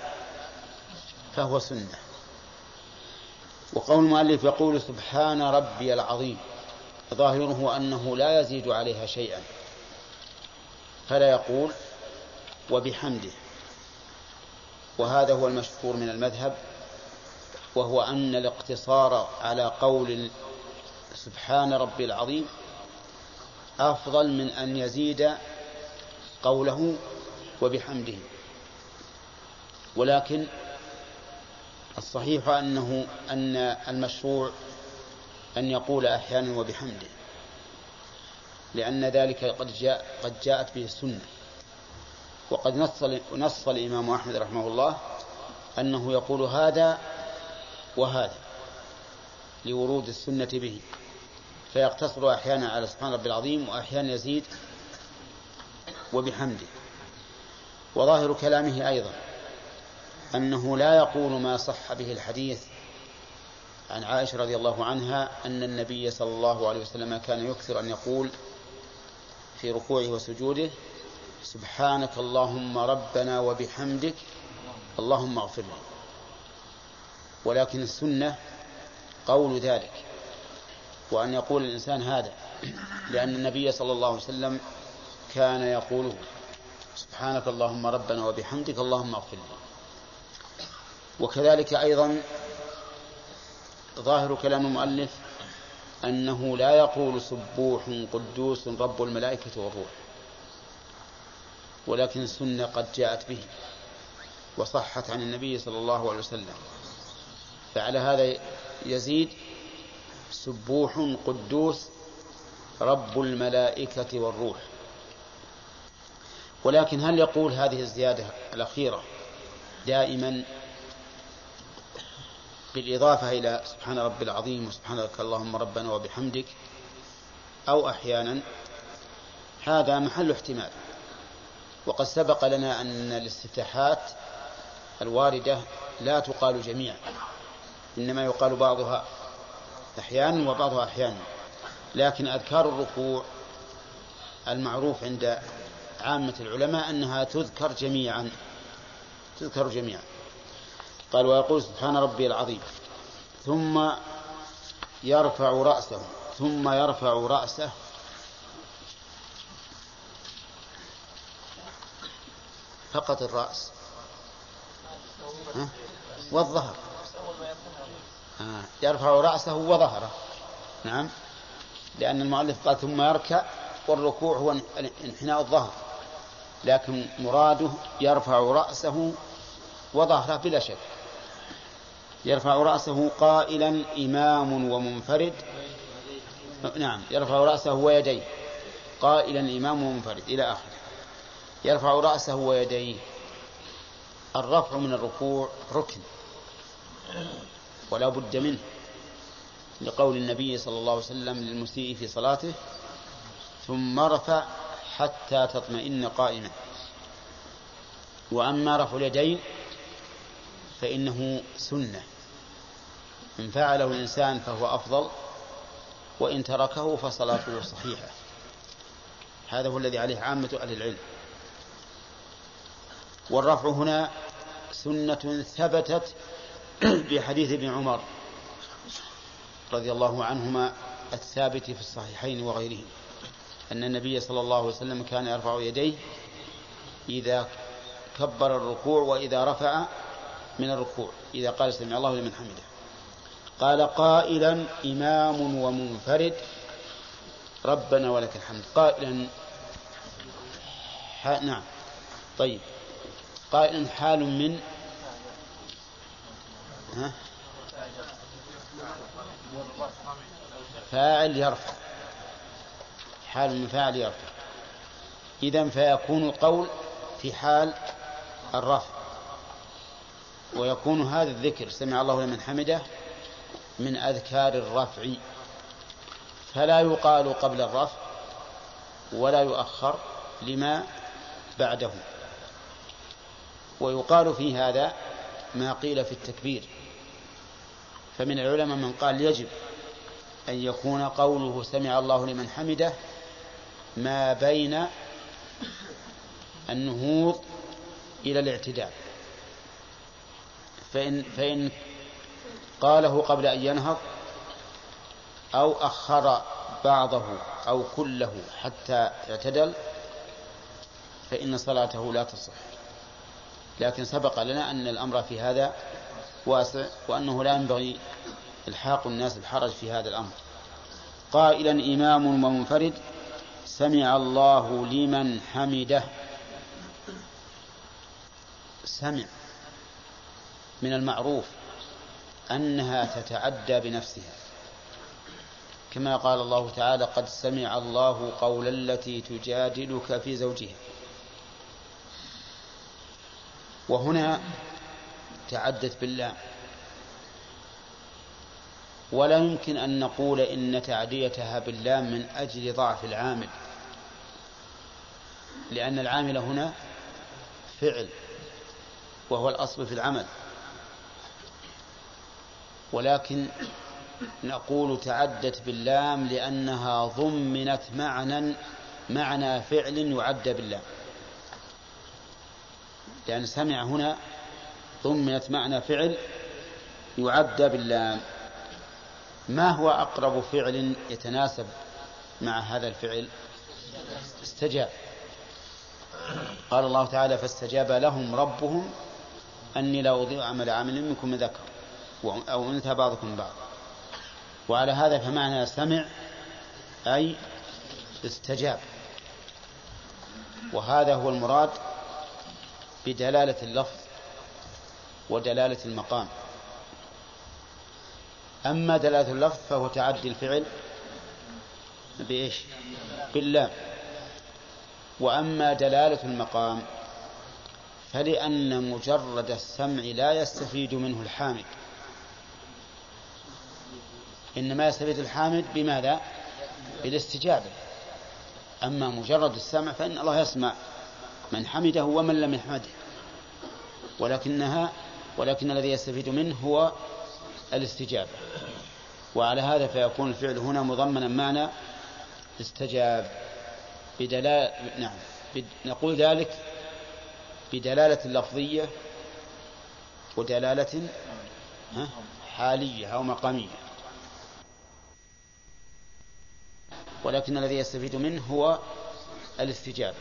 فهو سنة. وقول المؤلف يقول سبحان ربي العظيم ظاهره أنه لا يزيد عليها شيئا. فلا يقول وبحمده. وهذا هو المشهور من المذهب وهو أن الاقتصار على قول سبحان ربي العظيم أفضل من أن يزيد قوله وبحمده. ولكن الصحيح أنه أن المشروع أن يقول أحيانا وبحمده لأن ذلك قد جاء قد جاءت به السنة. وقد نص نص الإمام أحمد رحمه الله أنه يقول هذا وهذا لورود السنة به. فيقتصر أحيانا على سبحان ربي العظيم وأحيانا يزيد وبحمده. وظاهر كلامه أيضا. أنه لا يقول ما صح به الحديث عن عائشة رضي الله عنها أن النبي صلى الله عليه وسلم كان يكثر أن يقول في ركوعه وسجوده سبحانك اللهم ربنا وبحمدك اللهم اغفر لي. ولكن السنة قول ذلك. وأن يقول الإنسان هذا لأن النبي صلى الله عليه وسلم كان يقوله سبحانك اللهم ربنا وبحمدك اللهم اغفر لي. وكذلك أيضا ظاهر كلام المؤلف أنه لا يقول سبوح قدوس رب الملائكة والروح ولكن السنة قد جاءت به وصحت عن النبي صلى الله عليه وسلم. فعلى هذا يزيد سبوح قدوس رب الملائكة والروح. ولكن هل يقول هذه الزيادة الأخيرة دائما؟ بالإضافة إلى سبحان ربي العظيم وسبحانك اللهم ربنا وبحمدك أو أحيانا هذا محل احتمال. وقد سبق لنا أن الاستفتاحات الواردة لا تقال جميعا إنما يقال بعضها أحيانا وبعضها أحيانا. لكن أذكار الركوع المعروف عند عامة العلماء أنها تذكر جميعا تذكر جميعا. قال ويقول سبحان ربي العظيم. ثم يرفع رأسه. ثم يرفع رأسه. فقط الرأس؟ والظهر. يرفع رأسه وظهره. نعم. لأن المؤلف قال ثم يركع والركوع هو انحناء الظهر. لكن مراده يرفع رأسه وظهره بلا شك. يرفع رأسه قائلا إمام ومنفرد. نعم يرفع رأسه ويديه. قائلا إمام ومنفرد إلى آخره. يرفع رأسه ويديه. الرفع من الركوع ركن. ولا بد منه. لقول النبي صلى الله عليه وسلم للمسيء في صلاته ثم ارفع حتى تطمئن قائما. وأما رفع اليدين فإنه سنة. إن فعله الإنسان فهو أفضل وإن تركه فصلاته صحيحة. هذا هو الذي عليه عامة أهل العلم. والرفع هنا سنة ثبتت بحديث ابن عمر رضي الله عنهما الثابت في الصحيحين وغيرهم أن النبي صلى الله عليه وسلم كان يرفع يديه إذا كبر الركوع وإذا رفع من الركوع إذا قال سمع الله لمن حمده. قال قائلا إمام ومنفرد. ربنا ولك الحمد. قائلا نعم. طيب. قائلا حال من؟ ها؟ فاعل يرفع. حال من فاعل يرفع. إذا فيكون القول في حال الرفع. ويكون هذا الذكر. سمع الله لمن حمده. من أذكار الرفع فلا يقال قبل الرفع ولا يؤخر لما بعده. ويقال في هذا ما قيل في التكبير. فمن العلماء من قال يجب أن يكون قوله سمع الله لمن حمده ما بين النهوض إلى الاعتدال فإن, فإن قاله قبل أن ينهض أو أخر بعضه أو كله حتى اعتدل فإن صلاته لا تصح. لكن سبق لنا أن الأمر في هذا واسع وأنه لا ينبغي إلحاق الناس الحرج في هذا الأمر. قائلا إمام ومنفرد سمع الله لمن حمده. سمع من المعروف. أنها تتعدى بنفسها. كما قال الله تعالى قد سمع الله قول التي تجادلك في زوجها. وهنا تعدت بالله ولا يمكن أن نقول إن تعديتها باللام من أجل ضعف العامل لأن العامل هنا فعل وهو الأصل في العمل. ولكن نقول تعدت باللام لأنها ضمنت معنى معنى فعل يعد باللام. لأن سمع هنا ضمنت معنى فعل يعد باللام. ما هو أقرب فعل يتناسب مع هذا الفعل؟ استجاب. قال الله تعالى فاستجاب لهم ربهم أني لا أضيع عمل عامل منكم من ذكر أو أنثى بعضكم بعض. وعلى هذا فمعنى سمع أي استجاب. وهذا هو المراد بدلالة اللفظ ودلالة المقام. أما دلالة اللفظ فهو تعدي الفعل بإيش؟ بالله وأما دلالة المقام فلأن مجرد السمع لا يستفيد منه الحامد إنما يستفيد الحامد بماذا؟ بالاستجابة. أما مجرد السمع فإن الله يسمع من حمده ومن لم يحمده. ولكنها ولكن الذي يستفيد منه هو الاستجابة. وعلى هذا فيكون الفعل هنا مضمنا معنى استجاب. بدلالة نعم. نقول ذلك بدلالة لفظية ودلالة حالية أو مقامية. ولكن الذي يستفيد منه هو الاستجابة.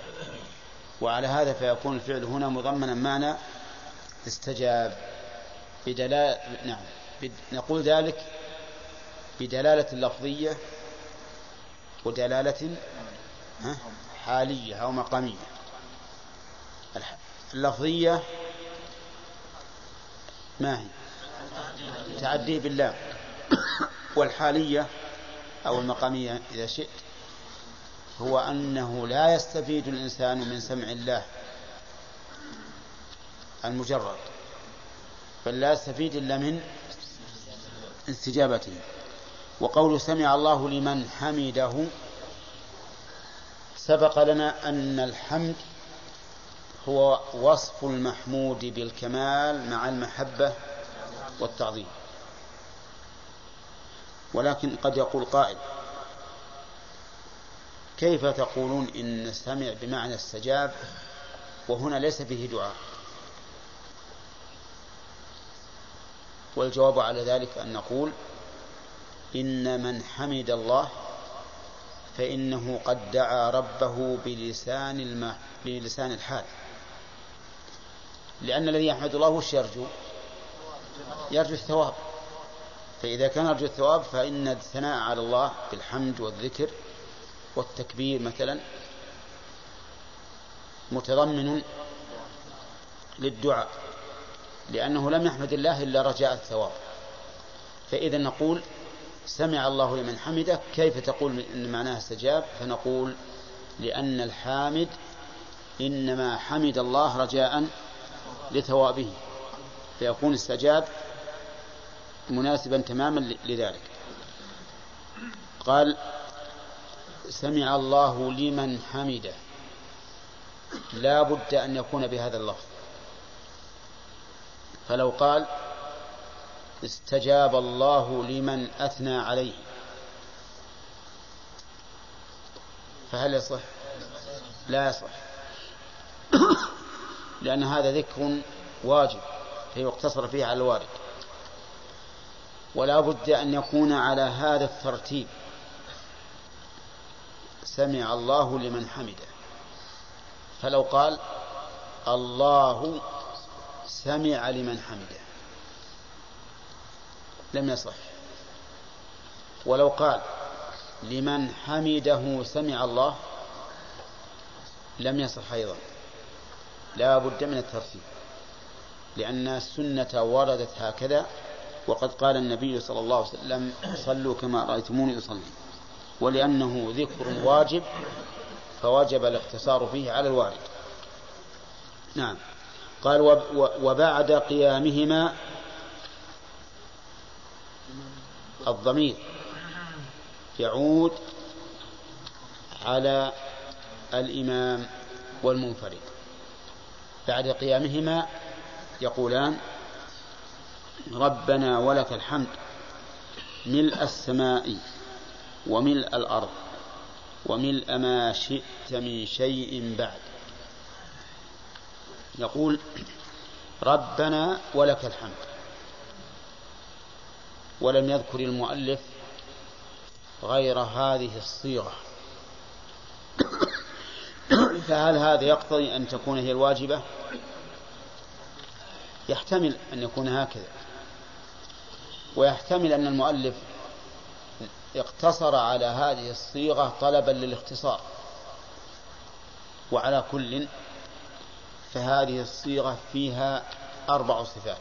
وعلى هذا فيكون الفعل هنا مضمنا معنى استجاب. بدلالة نعم. نقول ذلك بدلالة لفظية ودلالة حالية أو مقامية. اللفظية ما هي؟ تعدي بالله والحالية أو المقامية إذا شئت هو أنه لا يستفيد الإنسان من سمع الله المجرد بل لا يستفيد إلا من استجابته. وقول سمع الله لمن حمده سبق لنا أن الحمد هو وصف المحمود بالكمال مع المحبة والتعظيم. ولكن قد يقول قائل كيف تقولون إن سمع بمعنى استجاب وهنا ليس فيه دعاء؟ والجواب على ذلك أن نقول إن من حمد الله فإنه قد دعا ربه بلسان الم... بلسان الحال. لأن الذي يحمد الله وش يرجو يرجو الثواب. فإذا كان يرجو الثواب فإن الثناء على الله بالحمد والذكر والتكبير مثلا متضمن للدعاء لأنه لم يحمد الله إلا رجاء الثواب. فإذا نقول سمع الله لمن حمده كيف تقول إن معناه استجاب؟ فنقول لأن الحامد إنما حمد الله رجاء لثوابه. فيكون استجاب مناسبا تماما لذلك. قال سمع الله لمن حمده. لا بد أن يكون بهذا اللفظ. فلو قال استجاب الله لمن أثنى عليه. فهل يصح؟ لا يصح. لأن هذا ذكر واجب فيقتصر فيه على الوارد. ولا بد أن يكون على هذا الترتيب. سمع الله لمن حمده. فلو قال الله سمع لمن حمده. لم يصح. ولو قال لمن حمده سمع الله لم يصح أيضا. لا بد من الترتيب. لأن السنة وردت هكذا وقد قال النبي صلى الله عليه وسلم صلوا كما رأيتموني أصلي. ولأنه ذكر واجب فوجب الاقتصار فيه على الوارد نعم. قال وبعد قيامهما الضمير يعود على الإمام والمنفرد. بعد قيامهما يقولان ربنا ولك الحمد. ملء السماء وملء الأرض وملء ما شئت من شيء بعد. يقول ربنا ولك الحمد. ولم يذكر المؤلف غير هذه الصيغة. فهل هذا يقتضي أن تكون هي الواجبة؟ يحتمل أن يكون هكذا. ويحتمل أن المؤلف اقتصر على هذه الصيغة طلبا للاختصار. وعلى كل فهذه الصيغة فيها أربع صفات.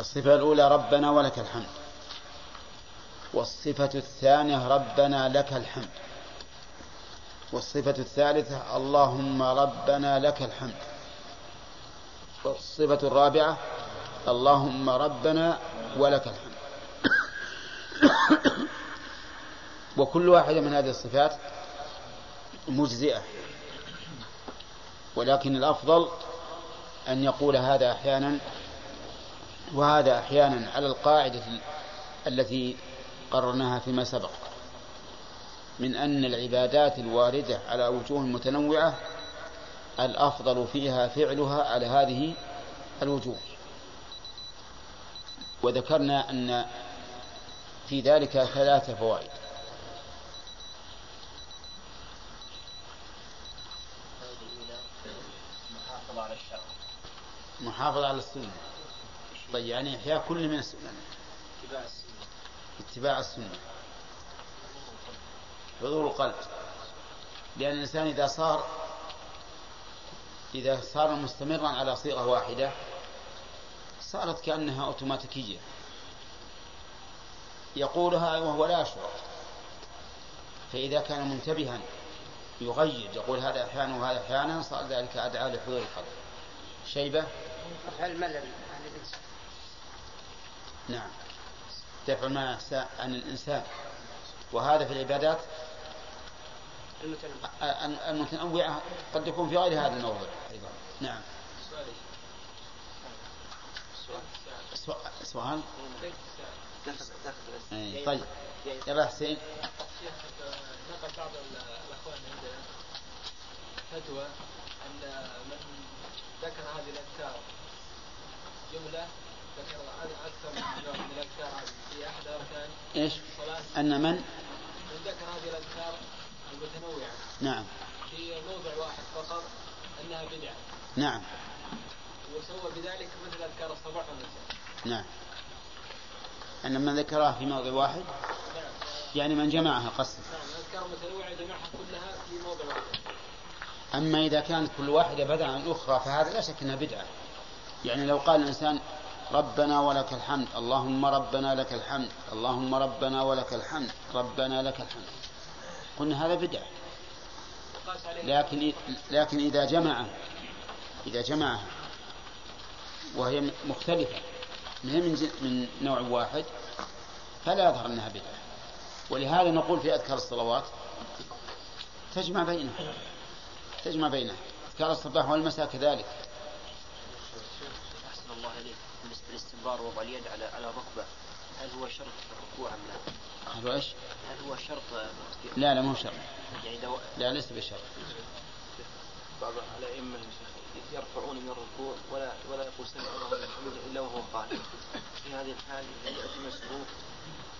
الصفة الأولى ربنا ولك الحمد. والصفة الثانية ربنا لك الحمد. والصفة الثالثة اللهم ربنا لك الحمد. والصفة الرابعة اللهم ربنا ولك الحمد. وكل واحدة من هذه الصفات مجزئة. ولكن الأفضل أن يقول هذا أحيانا وهذا أحيانا على القاعدة التي قررناها فيما سبق. من أن العبادات الواردة على وجوه متنوعة الأفضل فيها فعلها على هذه الوجوه. وذكرنا أن في ذلك ثلاث فوائد. محافظة على السنة. طيب يعني إحياء كل من السنة. اتباع السنة. اتباع السنة. حضور القلب. لأن الإنسان إذا صار إذا صار مستمرا على صيغة واحدة صارت كأنها أوتوماتيكية يقولها وهو لا يشعر. فإذا كان منتبها يغير يقول هذا أحيانا وهذا أحيانا صار ذلك أدعى لحضور القلب. شيبة؟
الملل.
نعم. دفع ما عن الإنسان. وهذا في العبادات المتنوعة قد يكون في غير هذا الموضوع. أيضا. نعم. سؤال؟ أي طيب. يلا حسين.
نقل بعض الاخوان عندنا فتوى أن من ذكر هذه الأذكار. جملة ذكر أكثر من الأذكار في أحد أركان
إيش؟ أن من؟
من ذكر هذه الأذكار المتنوعة.
نعم.
في موضع واحد فقط أنها بدعة.
نعم.
وسوى بذلك مثل اذكار الصباح والمساء
نعم. أن من ذكرها في موضع واحد؟ يعني من جمعها قصد.
نعم الأذكار المتنوعة جمعها كلها في موضع واحد.
أما إذا كانت كل واحدة بدعة عن الأخرى فهذا لا شك أنها بدعة. يعني لو قال الإنسان ربنا ولك الحمد اللهم ربنا لك الحمد اللهم ربنا ولك الحمد ربنا لك الحمد. قلنا هذا بدعة. لكن لكن إذا جمع إذا جمعها وهي مختلفة. من من نوع واحد فلا يظهر أنها بدعة. ولهذا نقول في أذكار الصلوات تجمع بينها. تجمع بينها. أذكار الصباح والمساء كذلك.
أحسن الله إليك. بالنسبة للاستمرار وضع اليد على على الركبة هل هو شرط في الركوع أم لا؟
هل هو إيش؟
هل هو شرط؟
لا لا مو شرط.
يعني دو...
لا ليس بشرط.
بعض الأئمة يا شيخ. يرفعون من الركوع ولا ولا يقول سمع الله لمن حمده إلا وهو قائم. في هذه الحال يأتي مسبوق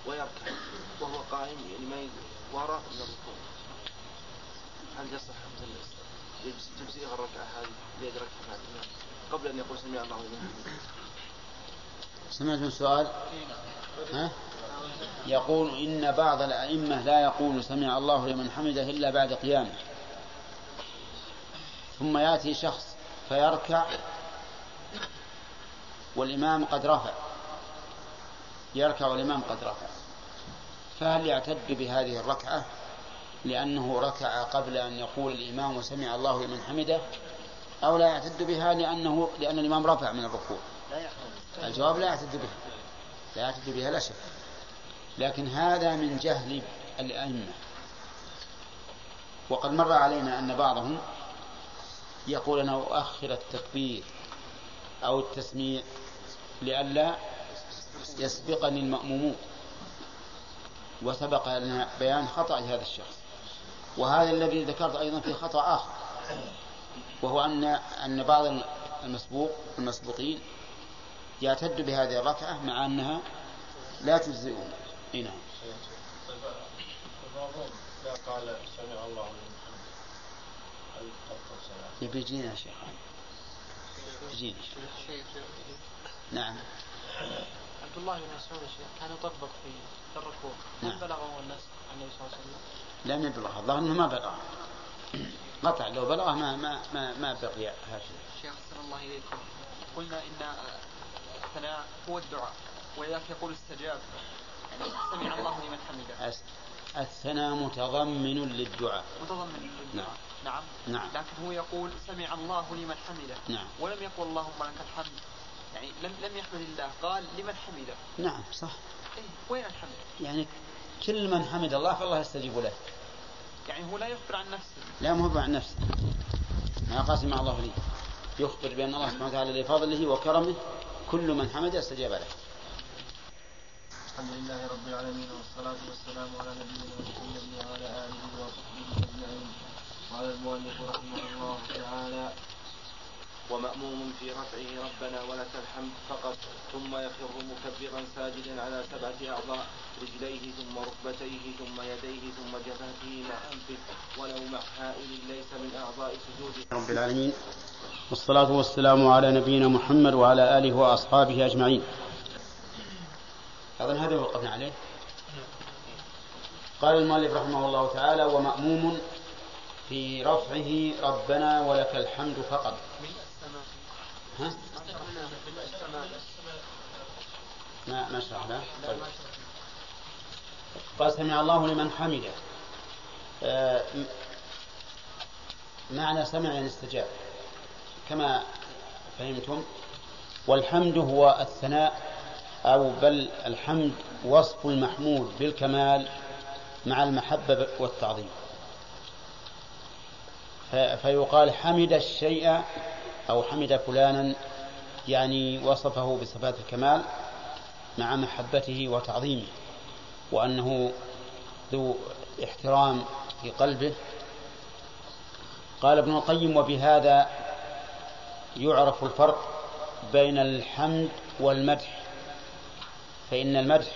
ويركع وهو قائم يعني ما ي- وهو رافع من الركوع. هل يصح تجزئه الركعة هذه ليدركها مع قبل أن يقول سمع الله لمن حمده.
سمعت من سؤال ها؟ يقول إن بعض الأئمة لا يقول سمع الله لمن حمده إلا بعد قيامه. ثم يأتي شخص فيركع. والإمام قد رفع. يركع والإمام قد رفع. فهل يعتد بهذه الركعة؟ لأنه ركع قبل أن يقول الإمام سمع الله لمن حمده؟ أو لا يعتد بها لأنه لأن الإمام رفع من الركوع؟ الجواب لا يعتد بها. لا يعتد بها لا شك. لكن هذا من جهل الأئمة. وقد مر علينا أن بعضهم يقول أنا أؤخر التكبير أو التسميع لئلا يسبقني المأمومون. وسبق لنا بيان خطأ هذا الشخص. وهذا الذي ذكرت أيضا في خطأ آخر وهو أن أن بعض المسبوق المسبوقين يعتد بهذه الركعة مع أنها لا تجزئهم. إي نعم.
بعضهم إذا قال سمع الله لمن حمده هل تبطل صلاته؟
يبي يجينا يا شيخ. يجينا نعم.
عبد الله بن مسعود يا شيخ كان يطبق في الركوع.
نعم.
هل بلغه الناس عن النبي صلى الله عليه وسلم؟
لم يبلغ الظاهر إنه ما بلغ قطع لو بلغه ما ما ما, ما بقي هكذا
شيخ أحسن الله إليكم. قلنا إن الثناء هو الدعاء ولذلك يقول استجاب. يعني سمع الله لمن حمده.
الثناء متضمن للدعاء.
متضمن للدعاء. نعم.
نعم.
لكن هو يقول سمع الله لمن حمده.
نعم.
ولم يقل اللهم لك الحمد. يعني لم لم يحمد الله. قال لمن حمده.
نعم صح.
إيه وين الحمد؟
يعني كل من حمد الله فالله يستجيب له.
يعني هو لا يخبر عن نفسه.
لا مو عن نفسه. ما قاسم مع الله لي. يخبر بأن الله سبحانه وتعالى لفضله وكرمه. كل من حمد استجاب له.
الحمد لله رب العالمين والصلاة والسلام على نبينا محمد وعلى آله وصحبه قال المؤلف رحمه الله تعالى ومأموم في رفعه ربنا ولك الحمد فقط ثم يخر مكبرا ساجدا على سبعة أعضاء رجليه ثم ركبتيه ثم يديه ثم جبهته مع أنفه ولو مع حائل ليس من أعضاء سجوده.
رب العالمين. والصلاة والسلام على نبينا محمد وعلى آله وأصحابه أجمعين. أظن هذا وقفنا عليه. قال المؤلف رحمه الله تعالى ومأموم في رفعه ربنا ولك الحمد فقط. ها؟ ما ما شرحنا طيب. قال سمع الله لمن حمده. آه، معنى سمع يعني استجاب كما فهمتم والحمد هو الثناء أو بل الحمد وصف المحمود بالكمال مع المحبة والتعظيم. فيقال حمد الشيء أو حمد فلانا يعني وصفه بصفات الكمال مع محبته وتعظيمه وأنه ذو احترام في قلبه. قال ابن القيم وبهذا يعرف الفرق بين الحمد والمدح فإن المدح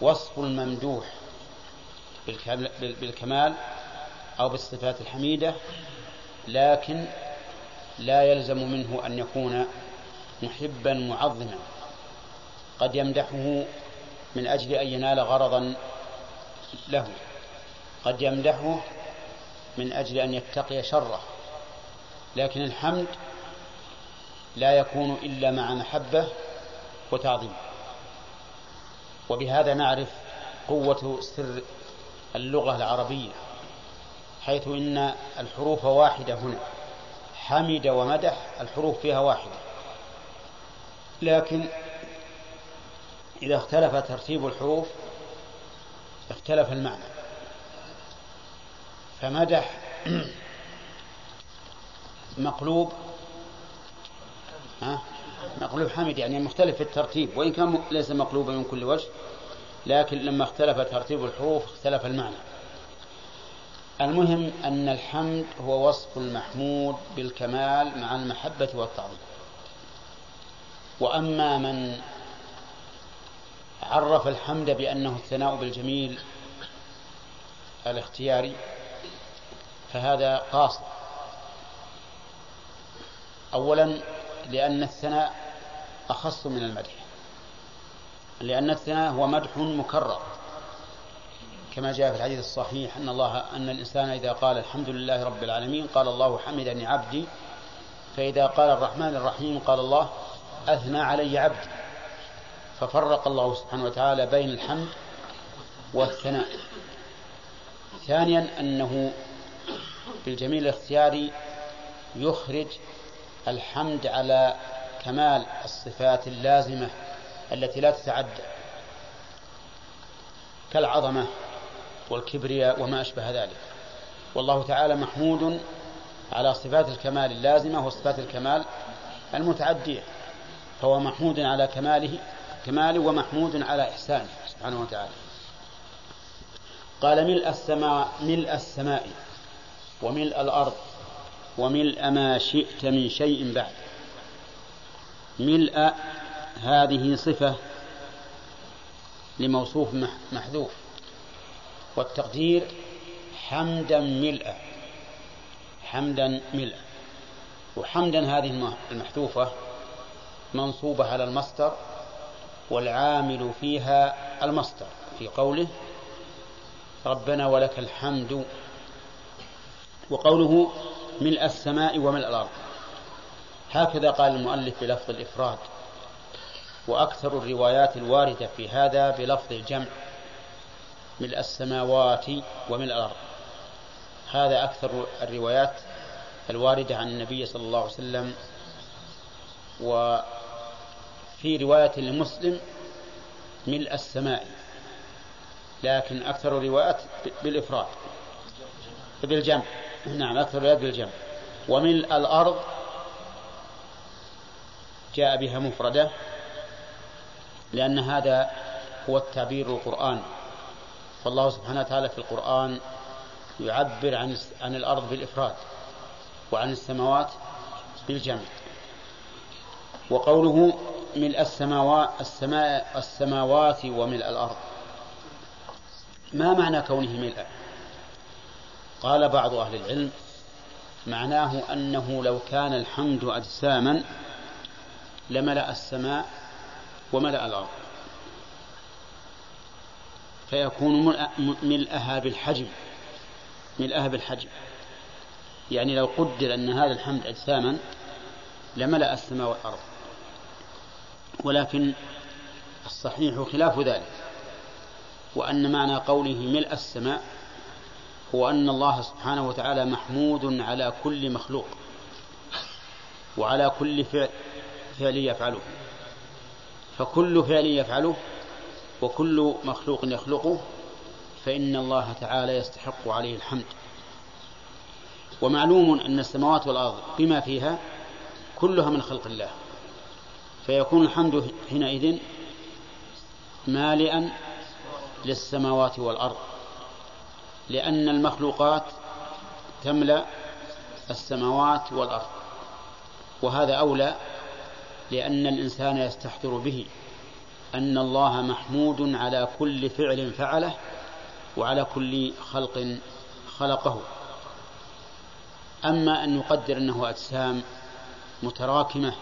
وصف الممدوح بالكمال- أو بالصفات الحميدة لكن لا يلزم منه أن يكون محبا معظما. قد يمدحه من أجل أن ينال غرضا له. قد يمدحه من أجل أن يتقي شره. لكن الحمد لا يكون إلا مع محبة وتعظيم. وبهذا نعرف قوة سر اللغة العربية. حيث إن الحروف واحدة هنا. حمد ومدح الحروف فيها واحدة. لكن إذا اختلف ترتيب الحروف اختلف المعنى. فمدح مقلوب ها؟ مقلوب حمد يعني مختلف في الترتيب وإن كان ليس مقلوبا من كل وجه لكن لما اختلف ترتيب الحروف اختلف المعنى. المهم أن الحمد هو وصف المحمود بالكمال مع المحبة والتعظيم. وأما من عرف الحمد بأنه الثناء بالجميل الاختياري فهذا قاصر أولا لأن الثناء أخص من المدح لأن الثناء هو مدح مكرر. كما جاء في الحديث الصحيح أن الله أن الإنسان إذا قال الحمد لله رب العالمين قال الله حمدني عبدي فإذا قال الرحمن الرحيم قال الله أثنى علي عبدي. ففرق الله سبحانه وتعالى بين الحمد والثناء. ثانيا أنه بالجميل الاختياري يخرج الحمد على كمال الصفات اللازمة التي لا تتعدى كالعظمة والكبرياء وما أشبه ذلك. والله تعالى محمود على صفات الكمال اللازمة وصفات الكمال المتعدية فهو محمود على كماله كماله ومحمود على إحسانه سبحانه وتعالى. قال ملء السماء ملء السماء وملء الأرض وملء ما شئت من شيء بعد. ملء هذه صفة لموصوف محذوف. والتقدير حمدا ملء. حمدا ملء. وحمدا هذه المحذوفة منصوبة على المصدر والعامل فيها المصدر في قوله ربنا ولك الحمد. وقوله ملء السماء وملء الأرض. هكذا قال المؤلف بلفظ الإفراد. وأكثر الروايات الواردة في هذا بلفظ الجمع. ملء السماوات وملء الأرض. هذا أكثر الروايات الواردة عن النبي صلى الله عليه وسلم وفي رواية لمسلم ملء السماء لكن أكثر الروايات بالإفراد بالجمع. نعم أكثر الروايات بالجمع. وملء الأرض جاء بها مفردة لأن هذا هو التعبير القرآني فالله سبحانه وتعالى في القرآن يعبر عن عن الأرض بالإفراد وعن السماوات بالجمع. وقوله ملء السماوات السماء السماوات وملء الأرض. ما معنى كونه ملء؟ قال بعض أهل العلم معناه أنه لو كان الحمد أجساما لملأ السماء وملأ الأرض. فيكون ملأها بالحجم ملأها بالحجم يعني لو قدر أن هذا الحمد أجساما لملأ السماء والأرض. ولكن الصحيح خلاف ذلك وأن معنى قوله ملء السماء هو أن الله سبحانه وتعالى محمود على كل مخلوق وعلى كل فعل فعل يفعله. فكل فعل يفعله وكل مخلوق يخلقه فإن الله تعالى يستحق عليه الحمد. ومعلوم أن السماوات والأرض بما فيها كلها من خلق الله. فيكون الحمد حينئذ مالئا للسماوات والأرض لأن المخلوقات تملأ السماوات والأرض. وهذا أولى لأن الإنسان يستحضر به. أن الله محمود على كل فعل فعله وعلى كل خلق خلقه. أما أن نقدر أنه أجسام متراكمة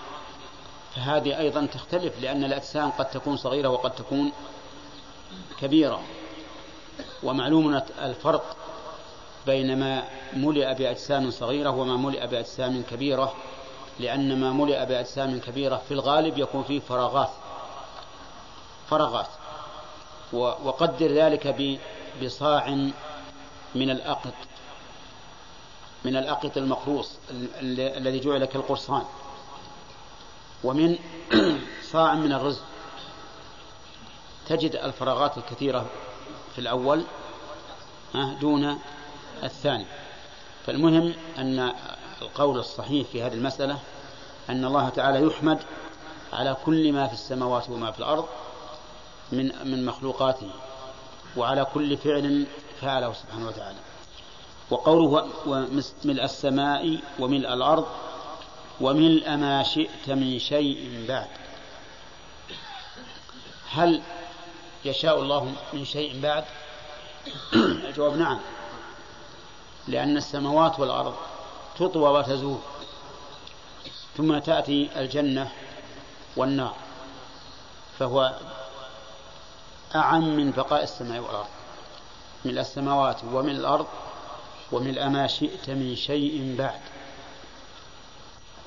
فهذه أيضا تختلف لأن الأجسام قد تكون صغيرة وقد تكون كبيرة. ومعلوم الفرق بين ما ملئ بأجسام صغيرة وما ملئ بأجسام كبيرة لأن ما ملئ بأجسام كبيرة في الغالب يكون فيه فراغات. فراغات وقدر ذلك بصاع من الأقط. من الأقط المقروص الذي جعل كالقرصان. ومن صاع من الرز. تجد الفراغات الكثيرة في الأول دون الثاني. فالمهم أن القول الصحيح في هذه المسألة أن الله تعالى يحمد على كل ما في السماوات وما في الأرض من من مخلوقاته وعلى كل فعل فعله سبحانه وتعالى. وقوله وملء السماء وملء الأرض وملء ما شئت من شيء بعد. هل يشاء الله من شيء بعد؟ الجواب نعم. لأن السماوات والأرض تطوى وتزول ثم تأتي الجنة والنار فهو أعم من بقاء السماء والأرض. من السماوات ومن الأرض ومن ما شئت من شيء بعد.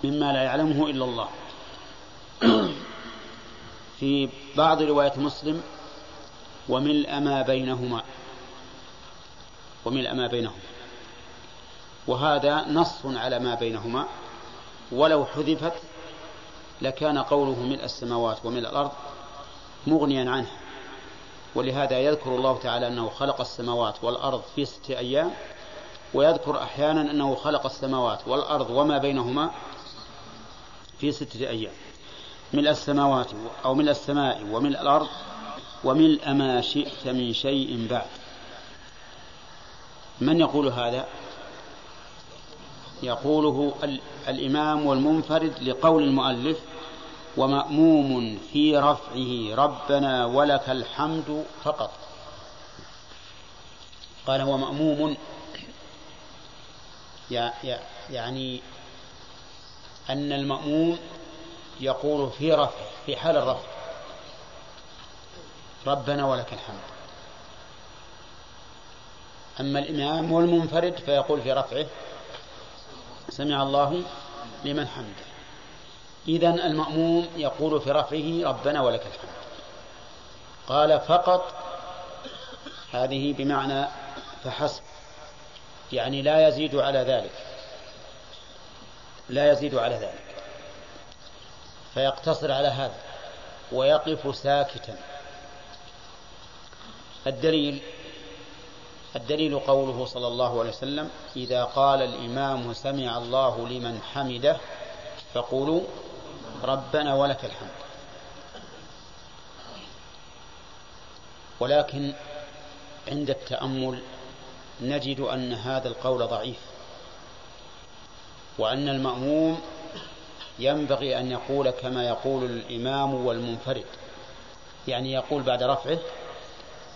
مما لا يعلمه إلا الله. في بعض رواية مسلم وملء ما بينهما. وملء ما بينهما. وهذا نص على ما بينهما. ولو حذفت لكان قوله ملء السماوات وملء الأرض مغنيا عنه ولهذا يذكر الله تعالى أنه خلق السماوات والأرض في ستة أيام ويذكر أحيانا أنه خلق السماوات والأرض وما بينهما في ستة أيام. ملء السماوات أو ملء السماء وملء الأرض وملء ما شئت من شيء بعد. من يقول هذا؟ يقوله الإمام والمنفرد لقول المؤلف ومأموم في رفعه ربنا ولك الحمد فقط. قال هو مأموم يعني أن المأموم يقول في رفع في حال الرفع. ربنا ولك الحمد. أما الإمام والمنفرد فيقول في رفعه سمع الله لمن حمده. إذا المأموم يقول في رفعه ربنا ولك الحمد. قال فقط هذه بمعنى فحسب يعني لا يزيد على ذلك. لا يزيد على ذلك. فيقتصر على هذا ويقف ساكتا. الدليل الدليل قوله صلى الله عليه وسلم إذا قال الإمام سمع الله لمن حمده فقولوا ربنا ولك الحمد. ولكن عند التأمل نجد أن هذا القول ضعيف وأن المأموم ينبغي أن يقول كما يقول الإمام والمنفرد يعني يقول بعد رفعه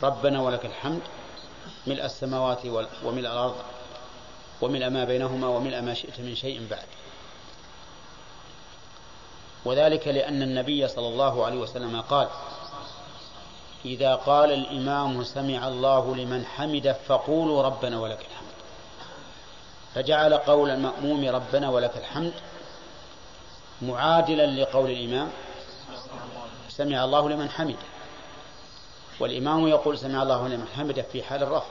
ربنا ولك الحمد ملء السماوات وملء الأرض وملء ما بينهما وملء ما شئت من شيء بعد. وذلك لأن النبي صلى الله عليه وسلم قال إذا قال الإمام سمع الله لمن حمد فقولوا ربنا ولك الحمد. فجعل قول المأموم ربنا ولك الحمد معادلا لقول الإمام سمع الله لمن حمده والإمام يقول سمع الله لمن حمده في حال الرفع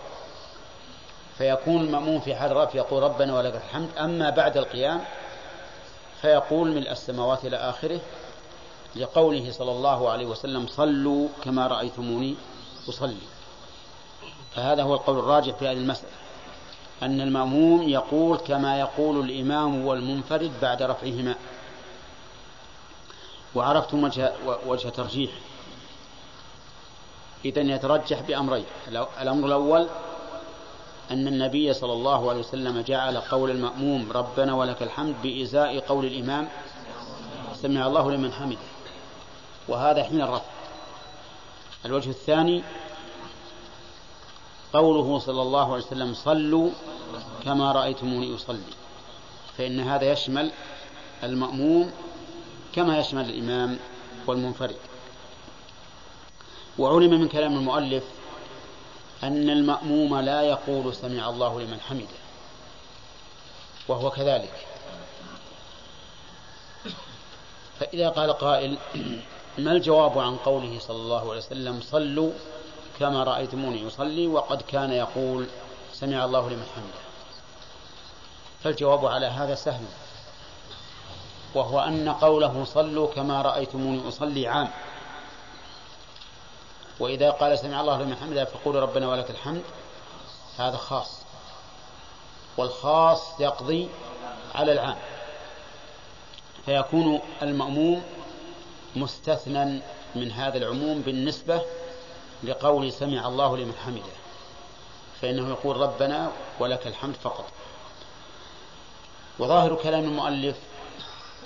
فيكون المأموم في حال الرفع يقول ربنا ولك الحمد. أما بعد القيام فيقول ملء السماوات إلى آخره لقوله صلى الله عليه وسلم صلوا كما رأيتموني أصلي. فهذا هو القول الراجح في هذه المسألة أن المأموم يقول كما يقول الإمام والمنفرد بعد رفعهما. وعرفتم وجه, وجه ترجيح. إذا يترجح بأمرين الأمر الأول أن النبي صلى الله عليه وسلم جعل قول المأموم ربنا ولك الحمد بإزاء قول الإمام سمع الله لمن حمده وهذا حين الرفع الوجه الثاني قوله صلى الله عليه وسلم صلوا كما رأيتموني أصلي فإن هذا يشمل المأموم كما يشمل الإمام والمنفرد. وعلم من كلام المؤلف أن المأموم لا يقول سمع الله لمن حمده. وهو كذلك. فإذا قال قائل ما الجواب عن قوله صلى الله عليه وسلم صلوا كما رأيتموني يصلي وقد كان يقول سمع الله لمن حمده؟ فالجواب على هذا سهل. وهو أن قوله صلوا كما رأيتموني أصلي عام. وإذا قال سمع الله لمن حمده فقولوا ربنا ولك الحمد هذا خاص. والخاص يقضي على العام. فيكون المأموم مستثنى من هذا العموم بالنسبة لقول سمع الله لمن حمده. فإنه يقول ربنا ولك الحمد فقط. وظاهر كلام المؤلف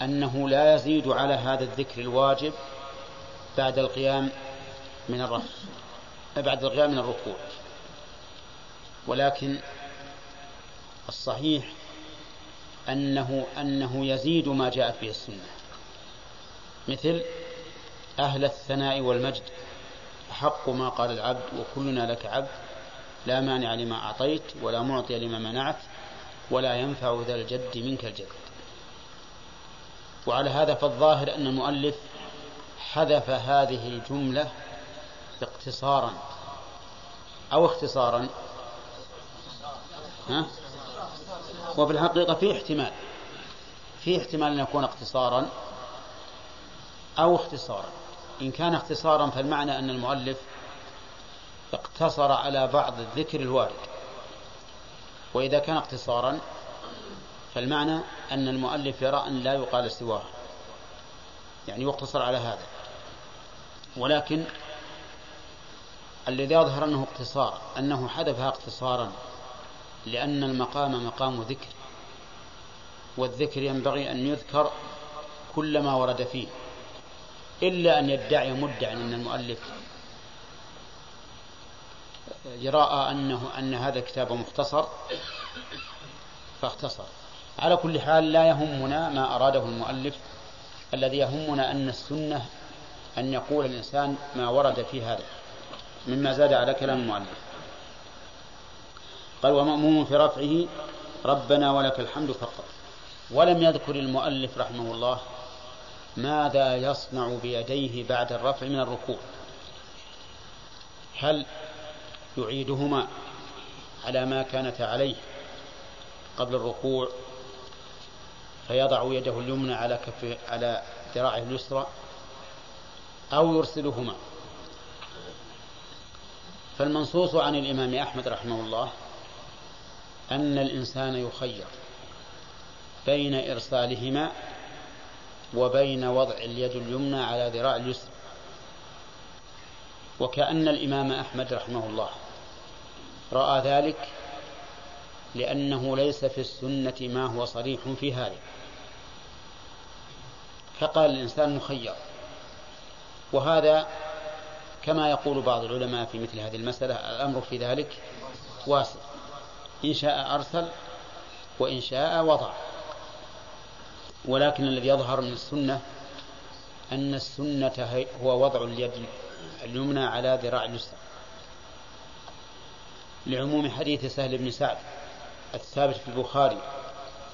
أنه لا يزيد على هذا الذكر الواجب بعد القيام من الرفع بعد القيام من الركوع. ولكن الصحيح أنه أنه يزيد ما جاءت به السنة. مثل أهل الثناء والمجد أحق ما قال العبد وكلنا لك عبد لا مانع لما أعطيت ولا معطي لما منعت ولا ينفع ذا الجد منك الجد. وعلى هذا فالظاهر أن المؤلف حذف هذه الجملة اقتصارا. أو اختصارا. ها؟ وفي الحقيقة في احتمال. في احتمال أن يكون اقتصارا أو اختصارا. إن كان اختصارا فالمعنى أن المؤلف اقتصر على بعض الذكر الوارد. وإذا كان اقتصارا فالمعنى أن المؤلف يرى أن لا يقال سواه يعني يقتصر على هذا. ولكن الذي يظهر أنه اقتصار أنه حذفها اقتصارا لأن المقام مقام ذكر والذكر ينبغي أن يذكر كل ما ورد فيه إلا أن يدعي مدع أن المؤلف. يرى أنه أن هذا الكتاب مختصر فاختصر. على كل حال لا يهمنا ما أراده المؤلف الذي يهمنا أن السنة أن يقول الإنسان ما ورد في هذا. مما زاد على كلام المؤلف. قال ومأموم في رفعه ربنا ولك الحمد فقط. ولم يذكر المؤلف رحمه الله ماذا يصنع بيديه بعد الرفع من الركوع. هل يعيدهما على ما كانت عليه قبل الركوع فيضع يده اليمنى على كف على ذراعه اليسرى أو يرسلهما؟ فالمنصوص عن الإمام أحمد رحمه الله أن الإنسان يخير بين إرسالهما وبين وضع اليد اليمنى على ذراع اليسرى وكأن الإمام أحمد رحمه الله رأى ذلك لأنه ليس في السنة ما هو صريح في هذا. فقال الإنسان مخير وهذا كما يقول بعض العلماء في مثل هذه المسألة الأمر في ذلك واسع. إن شاء أرسل وإن شاء وضع. ولكن الذي يظهر من السنة أن السنة هو وضع اليد اليمنى على ذراع اليسرى. لعموم حديث سهل بن سعد الثابت في البخاري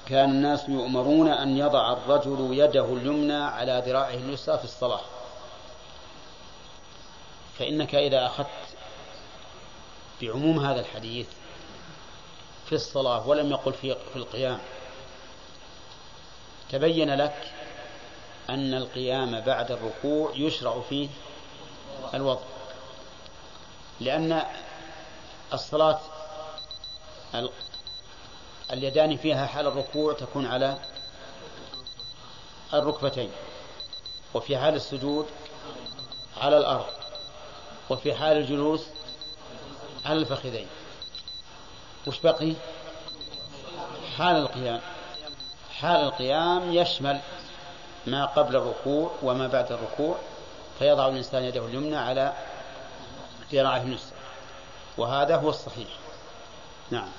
كان الناس يؤمرون أن يضع الرجل يده اليمنى على ذراعه اليسرى في الصلاة. فإنك إذا أخذت بعموم هذا الحديث في الصلاة ولم يقل في في القيام تبين لك أن القيام بعد الركوع يشرع فيه الوضع لأن الصلاة اليدان فيها حال الركوع تكون على الركبتين وفي حال السجود على الأرض. وفي حال الجلوس على الفخذين. وش بقي؟ حال القيام. حال القيام يشمل ما قبل الركوع وما بعد الركوع فيضع الإنسان يده اليمنى على ذراعه اليسرى وهذا هو الصحيح. نعم.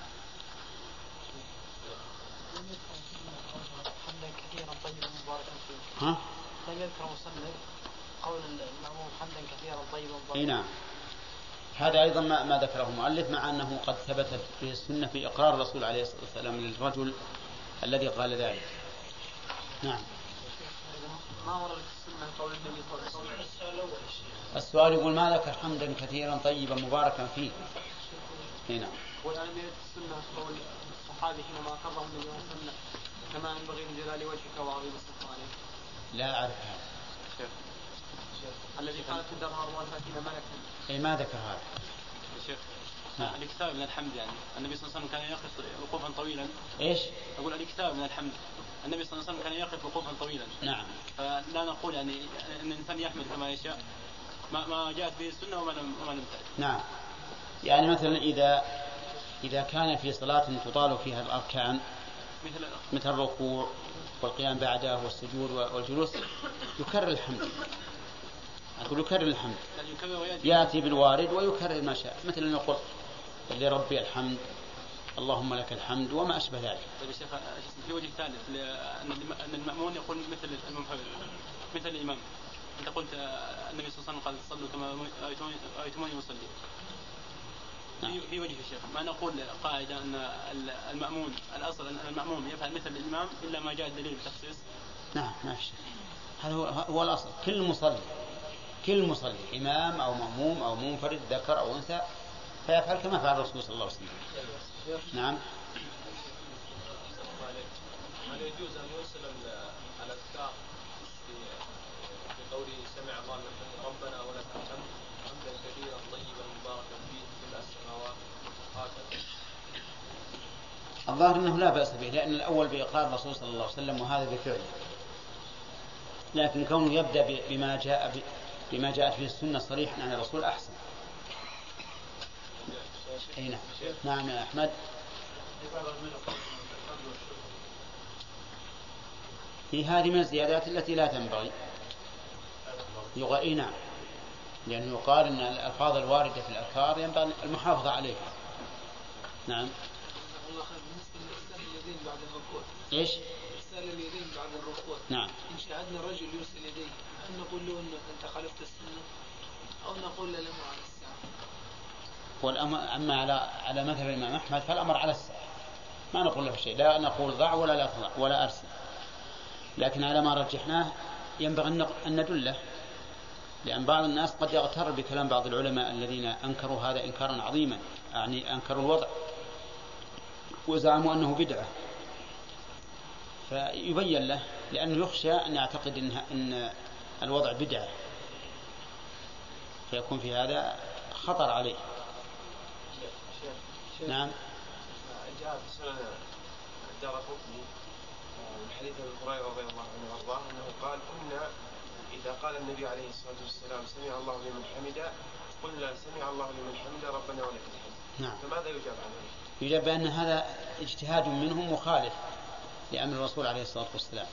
ها؟
لم يذكر مصنف قول المأموم حمدا كثيرا طيبا
اي نعم هذا أيضا ما, ما ذكره المؤلف مع أنه قد ثبتت به السنة في إقرار الرسول عليه الصلاة والسلام للرجل الذي قال ذلك. نعم.
ما ورد في السنة قول النبي صلى الله عليه وسلم
السؤال يقول ما ذكر حمدا كثيرا طيبا مباركا فيه. اي.
والان يرد السنة قول الصحابي حينما اقره النبي صلى الله عليه وسلم كما ينبغي لجلال وجهك وعظيم سلطانك.
لا أعرف هذا.
الذي قالت في الدار مروان فاتينا ملكا.
اي ما ذكر هذا.
يا شيخ
نعم.
من الحمد يعني. النبي صلى الله عليه وسلم كان يقف وقوفا طويلا.
إيش؟
أقول الإكثار من الحمد. النبي صلى الله عليه وسلم كان يقف وقوفا طويلا.
نعم.
فلا نقول يعني إن الإنسان يحمد كما يشاء. ما ما جاءت به السنة وما لم وما لم
نعم. يعني مثلا اذا إذا كان في صلاة تطال فيها الأركان
مثل
مثل الركوع والقيام بعده والسجود والجلوس يكرر الحمد. أقول يكرر الحمد. يأتي بالوارد ويكرر ما شاء. مثل أن يقول لربي الحمد اللهم لك الحمد وما أشبه ذلك.
طيب يا شيخ في وجه ثالث أن المأمون يقول مثل مثل الإمام. أنت قلت آه، النبي صلى الله عليه وسلم قال صلوا كما رأيتموني- رايتموني اصلي
نعم.
في- في وجه الشيخ ما نقول قاعدة أن ال- المأمون الأصل أن الماموم يفعل مثل الإمام إلا ما جاء الدليل بالتخصيص
نعم ما في شك هذا هو, هو الأصل. كل مصلي كل مصلي إمام أو مأموم أو منفرد ذكر أو أنثى فيفعل كما فعل الرسول صلى الله عليه وسلم. نعم.
هل يجوز أن يرسل ال- الأذكار في في قوله سمع الله لمن ربنا ولك الحمد حمدا كثيرا طيبا مباركا فيه ملء السماوات هكذا
الظاهر أنه لا بأس به لأن الأول بإقرار الرسول صلى الله عليه وسلم وهذا بفعله. لكن كونه يبدأ ب- بما جاء بما جاءت به السنة صريحا عن الرسول أحسن. أي نعم. نعم يا أحمد. في هذه من الزيادات التي لا تنبغي. يغ... نعم. لأنه يقال أن الألفاظ الواردة في الأذكار ينبغي المحافظة عليها. نعم.
اليدين بعد الركوع
إيش؟
إرسال اليدين بعد الركوع.
نعم.
إن شاهدنا رجل يرسل يديه. نقول له انك أنت خالفت السنة أو نقول له على الساعة.
والأمر أما على على مذهب الإمام أحمد فالأمر على السعة ما نقول له شيء. لا نقول ضع ولا لا تضع ولا أرسل. لكن على ما رجحناه ينبغي أن ندله. لأن بعض الناس قد يغتر بكلام بعض العلماء الذين أنكروا هذا إنكارا عظيما. يعني أنكروا الوضع. وزعموا أنه بدعة. فيبين له لأنه يخشى أن يعتقد إن الوضع بدعة. فيكون في هذا خطر عليه. نعم.
جاء في سنن الدار قطني من حديث أبي هريرة رضي الله عنه وأرضاه أنه قال كنا إذا قال النبي عليه الصلاة والسلام سمع الله لمن حمده قلنا سمع الله لمن حمده ربنا ولك الحمد.
نعم.
فماذا يجاب عنه؟
يجب بأن هذا اجتهاد منهم مخالف لأمر الرسول عليه الصلاة والسلام.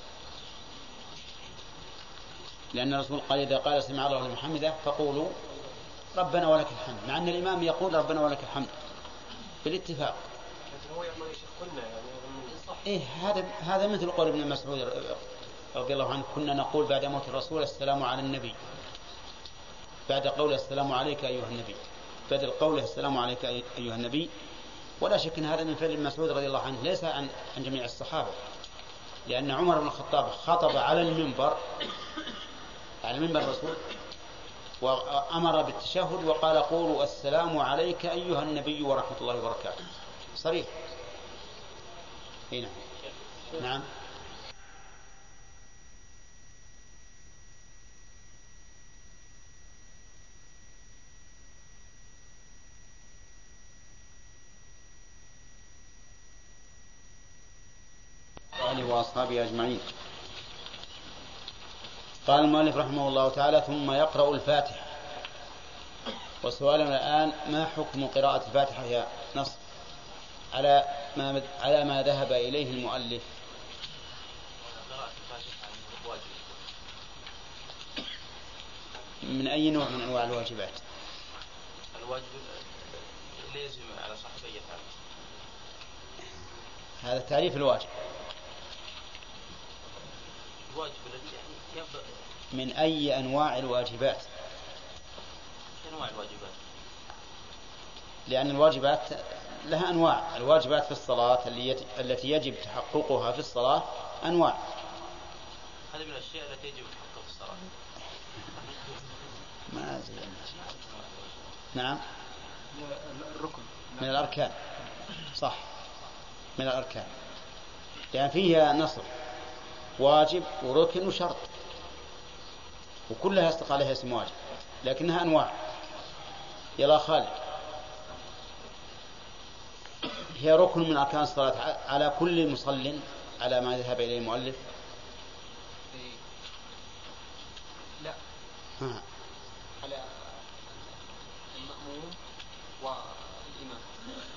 لأن الرسول قال إذا قال سمع الله لمن حمده فقولوا ربنا ولك الحمد مع أن الإمام يقول ربنا ولك الحمد بالاتفاق.
لكن هو يعني
إيه هذا هذا مثل قول ابن مسعود رضي الله عنه كنا نقول بعد موت الرسول السلام على النبي بعد قوله السلام عليك أيها النبي بدل قوله السلام عليك أيها النبي. ولا شك أن هذا من فعل ابن مسعود رضي الله عنه ليس عن عن جميع الصحابة لأن عمر بن الخطاب خطب على المنبر على منبر الرسول وأمر بالتشهد وقال قولوا السلام عليك أيها النبي ورحمة الله وبركاته. صريح؟ هنا نعم. آله وأصحابه أجمعين. قال المؤلف رحمه الله تعالى ثم يقرأ الفاتحة. وسؤالنا الآن ما حكم قراءة الفاتحة يا نصر؟ على ما على ما ذهب إليه المؤلف. من أي نوع من أنواع الواجبات؟
الواجب اللي على صاحب أي
هذا تعريف الواجب.
الواجب الذي
من أي أنواع الواجبات؟
أنواع الواجبات؟
لأن الواجبات لها أنواع. الواجبات في الصلاة التي يجب تحققها في الصلاة أنواع.
هذه من الأشياء التي يجب تحقق في الصلاة.
ما أدري. نعم.
الركن.
من الأركان. صح. من الأركان. لأن فيها نصر. واجب وركن وشرط. وكلها يصدق عليها اسم واجب لكنها أنواع. يلا خالد. هي ركن من أركان الصلاة. على كل مصل على ما ذهب إليه المؤلف.
لا.
ها.
على المأموم والإمام.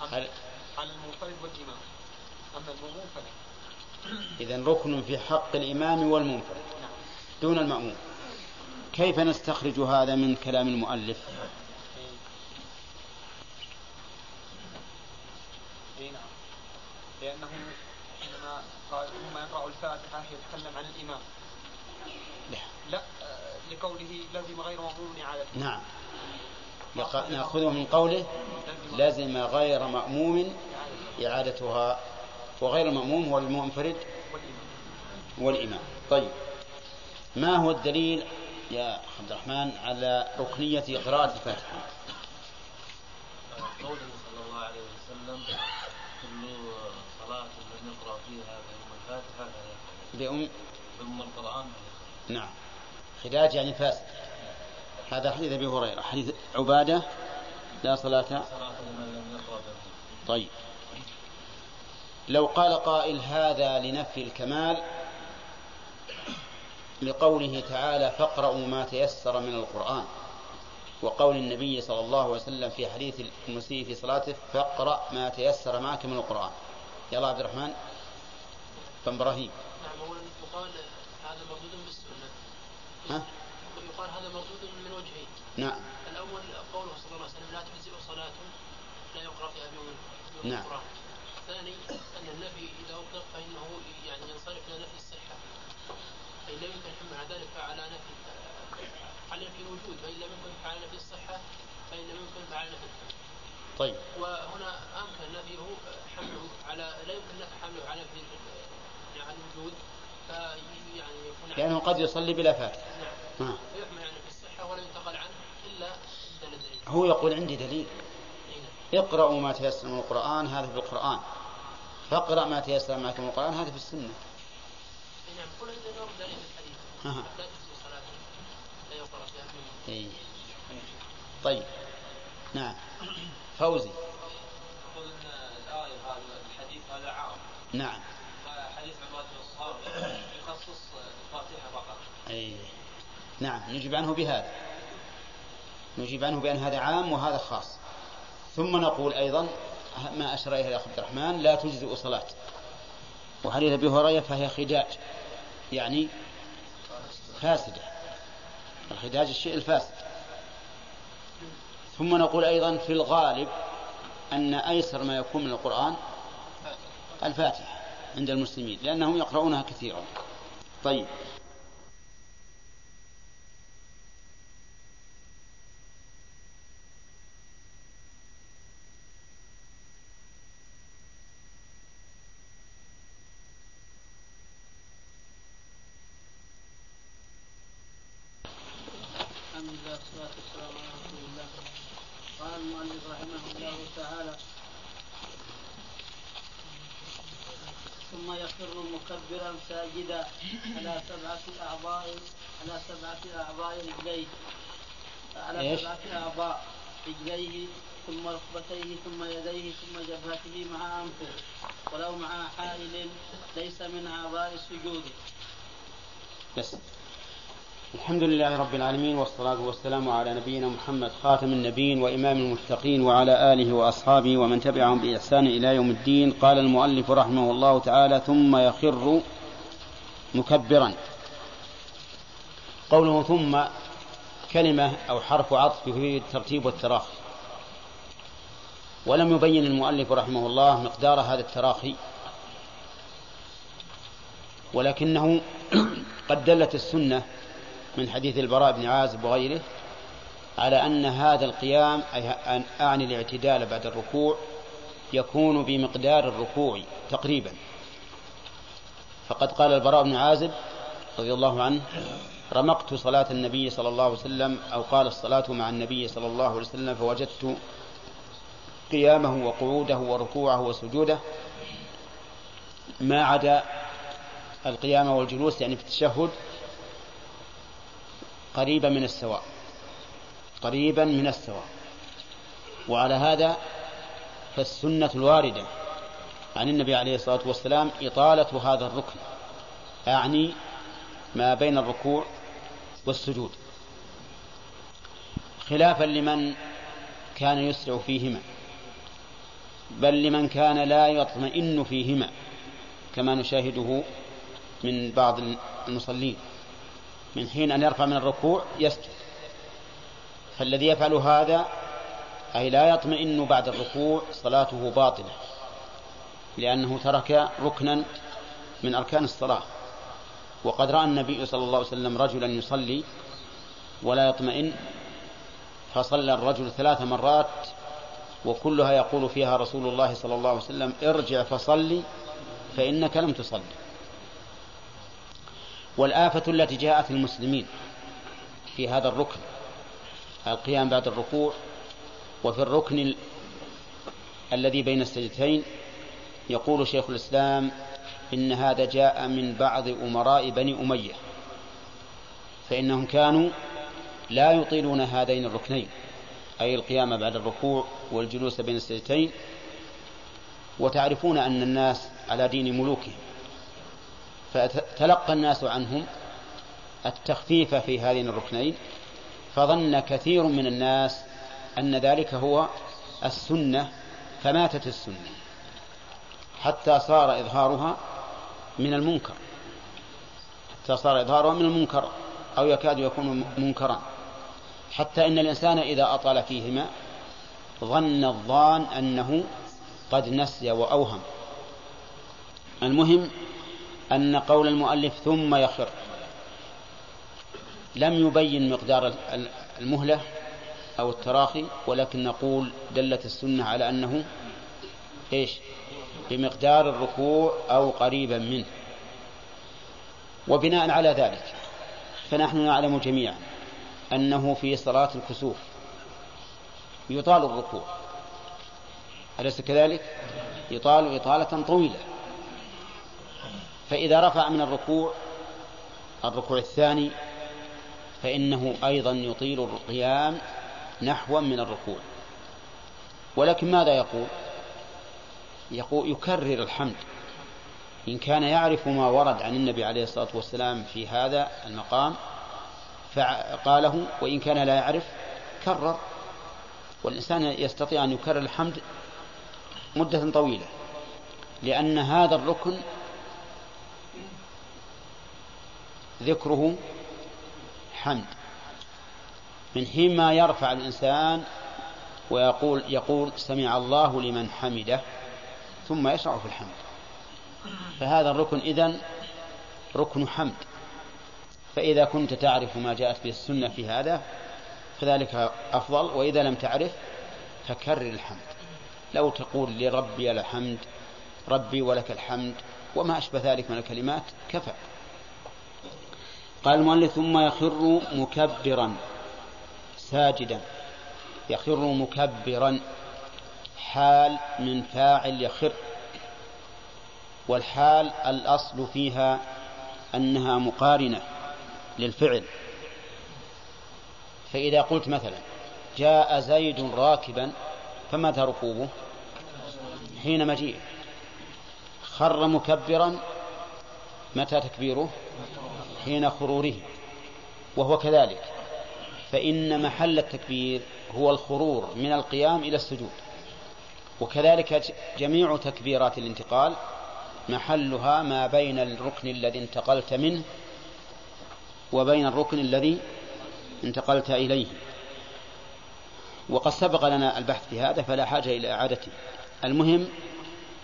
على-
على المنفرد والإمام. أما المأموم فلا.
إذا ركن في حق الإمام والمنفرد. دون المأموم. كيف نستخرج هذا من كلام المؤلف؟
نعم. لأنه حينما قال ثم يقرأ الفاتحة يتكلم عن الإمام.
لا.
لا آه، لقوله لزم غير مأموم إعادته
نعم. نأخذه من قوله لزم غير مأموم إعادتها. وغير المأموم هو المنفرد والإمام. طيب. ما هو الدليل يا عبد الرحمن على ركنية قراءة الفاتحة.
قوله صلى الله عليه وسلم كل صلاة لم يقرأ فيها بأم الفاتحة
بأم
بأم القرآن
نعم. خداج يعني فاسد هذا حديث أبي هريرة. حديث عبادة لا صلاة.
صلاة لمن لم يقرأ
طيب. لو قال قائل هذا لنفي الكمال لقوله تعالى فاقرأوا ما تيسر من القرآن. وقول النبي صلى الله عليه وسلم في حديث المسيء في صلاته فاقرأ ما تيسر معك من القرآن. يلا عبد الرحمن. بن إبراهيم.
نعم أولا يقال هذا مردود بالسنة
ها؟
يقال هذا مردود من وجهين
نعم.
الأول قوله صلى الله عليه وسلم لا تجزئ صلاة لا يقرأ فيها بيوم
نعم.
القرآن الثاني أن النفي إذا أطلق فإنه يعني ينصرف إلى نفي الصحة أي لا يمكن الحمل على ذلك على نفي على نفي الوجود فإن لم يكن فعلى نفي الصحة فإن لم يكن فعلى نفي الحكم
طيب.
وهنا أمكن نفيه حمله على لا يمكن حمله على نفي يعني الوجود فيعني يكون
لأنه قد يصلي بلا فاتحة
نعم.
ها.
فيحمل يعني في الصحة ولا ينتقل عنه إلا
هو يقول عندي دليل.
نعم.
اقرأوا ما تيسر من القرآن هذا في القرآن. فاقرأ ما تيسر معك من القرآن هذا في السنة.
أي نعم. كل دليل الحديث
ها.
لا تجزي صلاة لا يقرأ فيها في
إيه. طيب. نعم. فوزي.
أقول أن الآية هذا الحديث هذا عام
نعم.
حديث عباد بن يخصص الفاتحة فقط
أي. نعم. نجيب عنه بهذا. نجيب عنه بأن هذا عام وهذا خاص. ثم نقول أيضا ما أشار إليه عبد الرحمن لا تجزئ صلاة. وحديث أبي هريرة فهي خداج يعني فاسدة. الخداج الشيء الفاسد. ثم نقول أيضا في الغالب أن أيسر ما يكون من القرآن الفاتحة عند المسلمين لأنهم يقرؤونها كثيرا. طيب
الحمد لله والصلاة والسلام على رسول الله قال المؤلف رحمه الله تعالى ثم يخر مكبرا ساجدا على سبعة أعضاء على سبعة أعضاء رجليه على
إيش؟
سبعة أعضاء رجليه ثم ركبتيه ثم يديه ثم جبهته مع أنفه. ولو مع حائل ليس من أعضاء السجود.
بس. الحمد لله رب العالمين والصلاة والسلام على نبينا محمد خاتم النبيين وإمام المتقين وعلى آله وأصحابه ومن تبعهم بإحسان إلى يوم الدين. قال المؤلف رحمه الله تعالى ثم يخر مكبرا قوله ثم كلمة أو حرف عطف في الترتيب والتراخي. ولم يبين المؤلف رحمه الله مقدار هذا التراخي. ولكنه قد دلت السنة من حديث البراء بن عازب وغيره على أن هذا القيام أي أن- أعني الاعتدال بعد الركوع يكون بمقدار الركوع تقريبا. فقد قال البراء بن عازب رضي الله عنه رمقت صلاة النبي صلى الله عليه وسلم أو قال الصلاة مع النبي صلى الله عليه وسلم فوجدت قيامه وقعوده وركوعه وسجوده ما عدا القيام والجلوس يعني في التشهد قريبا من السواء قريبا من السواء. وعلى هذا فالسنة الواردة عن النبي عليه الصلاة والسلام إطالة هذا الركن أعني ما بين الركوع والسجود. خلافا لمن كان يسرع فيهما بل لمن كان لا يطمئن فيهما كما نشاهده من بعض المصلين. من حين أن يرفع من الركوع يسجد. فالذي يفعل هذا أي لا يطمئن بعد الركوع صلاته باطلة لأنه ترك ركنا من أركان الصلاة. وقد رأى النبي صلى الله عليه وسلم رجلا يصلي ولا يطمئن فصلى الرجل ثلاث مرات وكلها يقول فيها رسول الله صلى الله عليه وسلم ارجع فصلي فإنك لم تصلي. والآفة التي جاءت المسلمين في هذا الركن القيام بعد الركوع وفي الركن الذي بين السجدتين يقول شيخ الإسلام إن هذا جاء من بعض أمراء بني أمية فإنهم كانوا لا يطيلون هذين الركنين أي القيام بعد الركوع والجلوس بين السجدتين. وتعرفون أن الناس على دين ملوكهم فتلقى الناس عنهم التخفيف في هذين الركنين فظن كثير من الناس أن ذلك هو السنة فماتت السنة حتى صار إظهارها من المنكر. حتى صار إظهارها من المنكر أو يكاد يكون منكرا. حتى إن الإنسان إذا أطال فيهما ظن الظان أنه قد نسي وأوهم. المهم أن قول المؤلف ثم يخر. لم يبين مقدار المهلة أو التراخي ولكن نقول دلت السنة على أنه إيش؟ بمقدار الركوع أو قريبا منه. وبناء على ذلك فنحن نعلم جميعا أنه في صلاة الكسوف يطال الركوع. أليس كذلك؟ يطال إطالة طويلة. فإذا رفع من الركوع الركوع الثاني فإنه أيضا يطيل القيام نحوا من الركوع. ولكن ماذا يقول؟ يقول يكرر الحمد. إن كان يعرف ما ورد عن النبي عليه الصلاة والسلام في هذا المقام فقاله وإن كان لا يعرف كرر. والإنسان يستطيع أن يكرر الحمد مدة طويلة لأن هذا الركن ذكره حمد. من حين ما يرفع الإنسان ويقول يقول سمع الله لمن حمده ثم يشرع في الحمد. فهذا الركن إذن ركن حمد. فإذا كنت تعرف ما جاءت به السنة في هذا فذلك أفضل وإذا لم تعرف فكرر الحمد. لو تقول لربي الحمد ربي ولك الحمد وما أشبه ذلك من الكلمات كفى. قال المؤلف ثم يخر مكبرا ساجدا. يخر مكبرا حال من فاعل يخر والحال الأصل فيها أنها مقارنة للفعل. فإذا قلت مثلا جاء زيد راكبا فمتى ركوبه؟ حين مجيئه. خر مكبرا متى تكبيره؟ حين خروره وهو كذلك. فإن محل التكبير هو الخرور من القيام إلى السجود. وكذلك جميع تكبيرات الانتقال محلها ما بين الركن الذي انتقلت منه وبين الركن الذي انتقلت إليه. وقد سبق لنا البحث في هذا فلا حاجة إلى إعادته المهم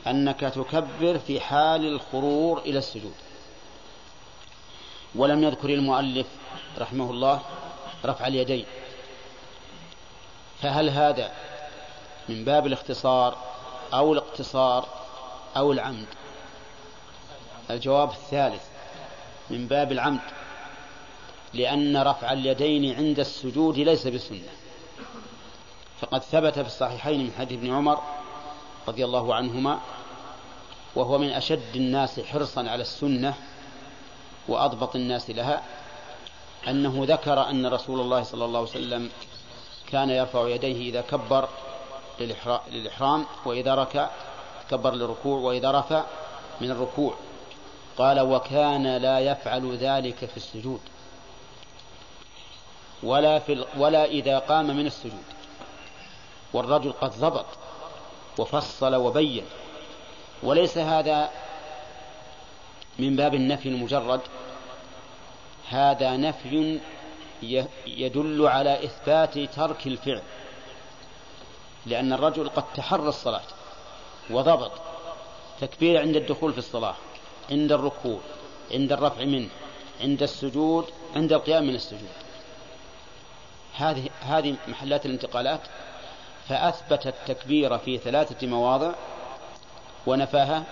أنك تكبر في حال الخرور إلى السجود. ولم يذكر المؤلف رحمه الله رفع اليدين. فهل هذا من باب الاختصار أو الاقتصار أو العمد. الجواب الثالث من باب العمد لأن رفع اليدين عند السجود ليس بسنة. فقد ثبت في الصحيحين من حديث ابن عمر رضي الله عنهما وهو من أشد الناس حرصا على السنة وأضبط الناس لها أنه ذكر أن رسول الله صلى الله عليه وسلم كان يرفع يديه إذا كبر للإحرام وإذا ركع كبر للركوع وإذا رفع من الركوع. قال وكان لا يفعل ذلك في السجود. ولا في ولا إذا قام من السجود. والرجل قد ضبط وفصل وبين. وليس هذا من باب النفي المجرد. هذا نفي يدل على إثبات ترك الفعل. لأن الرجل قد تحرى الصلاة وضبط تكبير عند الدخول في الصلاة عند الركوع عند الرفع منه عند السجود عند القيام من السجود. هذه هذه محلات الانتقالات فأثبت التكبير في ثلاثة مواضع ونفاها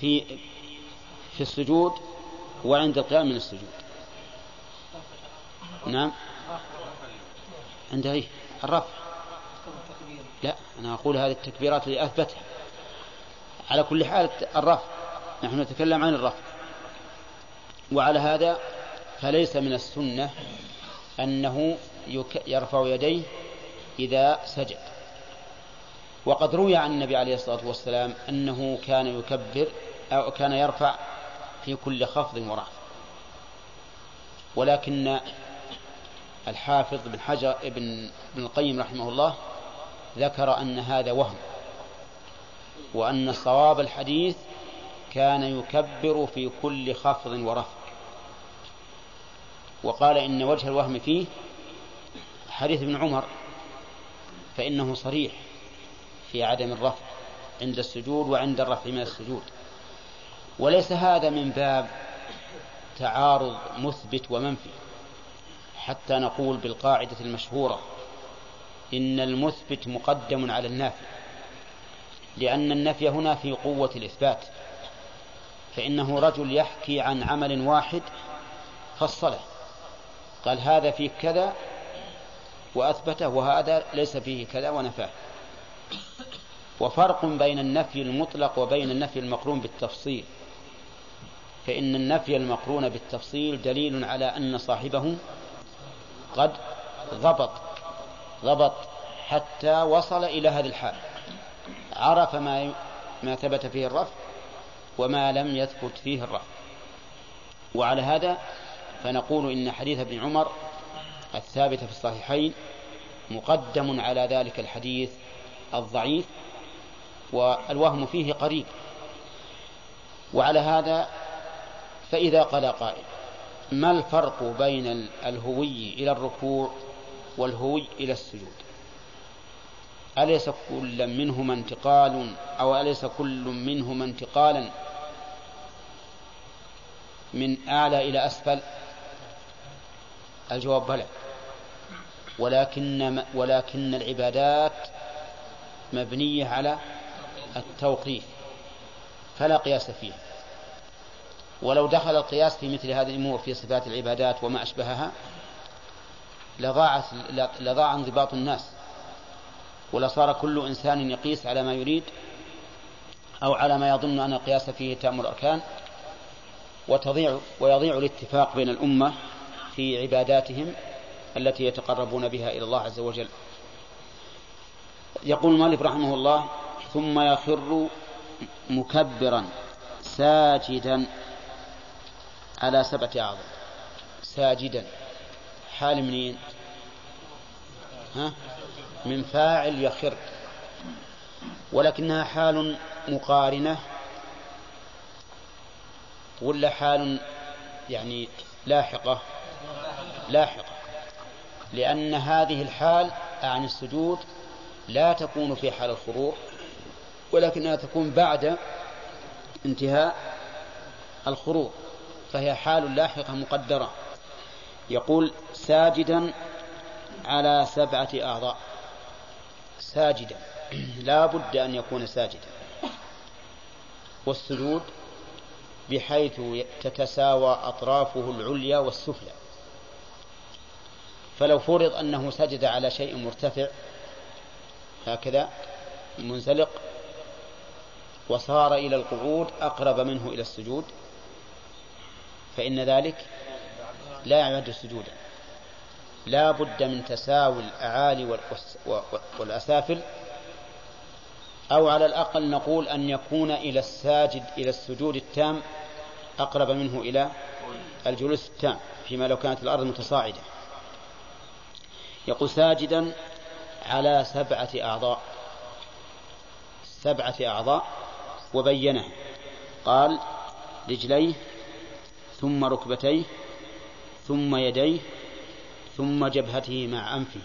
في في السجود وعند القيام من السجود. نعم. عند إيه الرفع. لا أنا أقول هذه التكبيرات اللي أثبتها. على كل حال الرفع نحن نتكلم عن الرفع وعلى هذا فليس من السنة أنه يرفع يديه إذا سجد. وقد روي عن النبي عليه الصلاة والسلام أنه كان يكبر أو كان يرفع في كل خفض ورفع ولكن الحافظ بن حجر ابن ابن القيم رحمه الله ذكر أن هذا وهم وأن صواب الحديث كان يكبر في كل خفض ورفع وقال إن وجه الوهم فيه حديث ابن عمر فإنه صريح في عدم الرفع عند السجود وعند الرفع من السجود. وليس هذا من باب تعارض مثبت ومنفي حتى نقول بالقاعدة المشهورة. إن المثبت مقدم على النافي لأن النفي هنا في قوة الإثبات فإنه رجل يحكي عن عمل واحد فصله قال هذا فيه كذا وأثبته وهذا ليس فيه كذا ونفاه. وفرق بين النفي المطلق وبين النفي المقرون بالتفصيل فإن النفي المقرون بالتفصيل دليل على أن صاحبه قد ضبط ضبط حتى وصل إلى هذه الحال. عرف ما ما ثبت فيه الرفع وما لم يثبت فيه الرفع وعلى هذا فنقول إن حديث ابن عمر الثابت في الصحيحين مقدم على ذلك الحديث الضعيف والوهم فيه قريب. وعلى هذا فإذا قال قائل ما الفرق بين الهوي إلى الركوع؟ والهوي إلى السجود. أليس كل منهما انتقال أو أليس كل منهما انتقالا؟ من أعلى إلى أسفل؟ الجواب بلى. ولكن ولكن العبادات مبنية على التوقيف فلا قياس فيها. ولو دخل القياس في مثل هذه الأمور في صفات العبادات وما أشبهها لضاعت لضاع انضباط الناس ولصار كل إنسان يقيس على ما يريد أو على ما يظن أن القياس فيه تام الأركان وتضيع ويضيع الاتفاق بين الأمة في عباداتهم التي يتقربون بها إلى الله عز وجل. يقول المؤلف رحمه الله ثم يخر مكبرا ساجدا على سبعة أعظم. ساجدا. حال منين؟ ها؟ من فاعل يخر. ولكنها حال مقارنة. ولا حال يعني لاحقة؟ لاحقة. لأن هذه الحال عن السجود لا تكون في حال الخروج ولكنها تكون بعد انتهاء الخروج فهي حال لاحقة مقدرة. يقول ساجدا على سبعة أعضاء. ساجدا. لا بد أن يكون ساجدا. والسجود بحيث تتساوى أطرافه العليا والسفلى. فلو فرض أنه سجد على شيء مرتفع هكذا منزلق وصار إلى القعود أقرب منه إلى السجود فإن ذلك لا يعد سجودا. لا بد من تساوي الأعالي والأسافل. أو على الأقل نقول أن يكون إلى الساجد إلى السجود التام أقرب منه إلى الجلوس التام فيما لو كانت الأرض متصاعدة. يقول ساجدا على سبعة أعضاء. سبعة أعضاء وبينه. قال رجليه ثم ركبتيه ثم يديه ثم جبهته مع أنفه.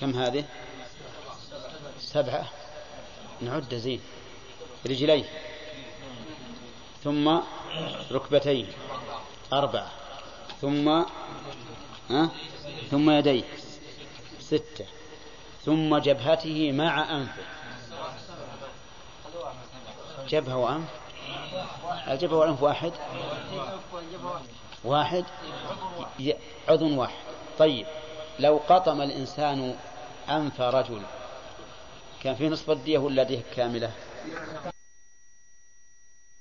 كم هذه؟ سبعة. نعد زين. رجليه. ثم ركبتيه. أربعة. ثم ها؟ ثم يديه. ستة. ثم جبهته مع أنفه. جبهة وأنف؟ الجبهة والأنف واحد؟ واحد؟ عضو واحد. طيب لو قطم الإنسان أنف رجل كان في نصف الدية ولا دية كاملة؟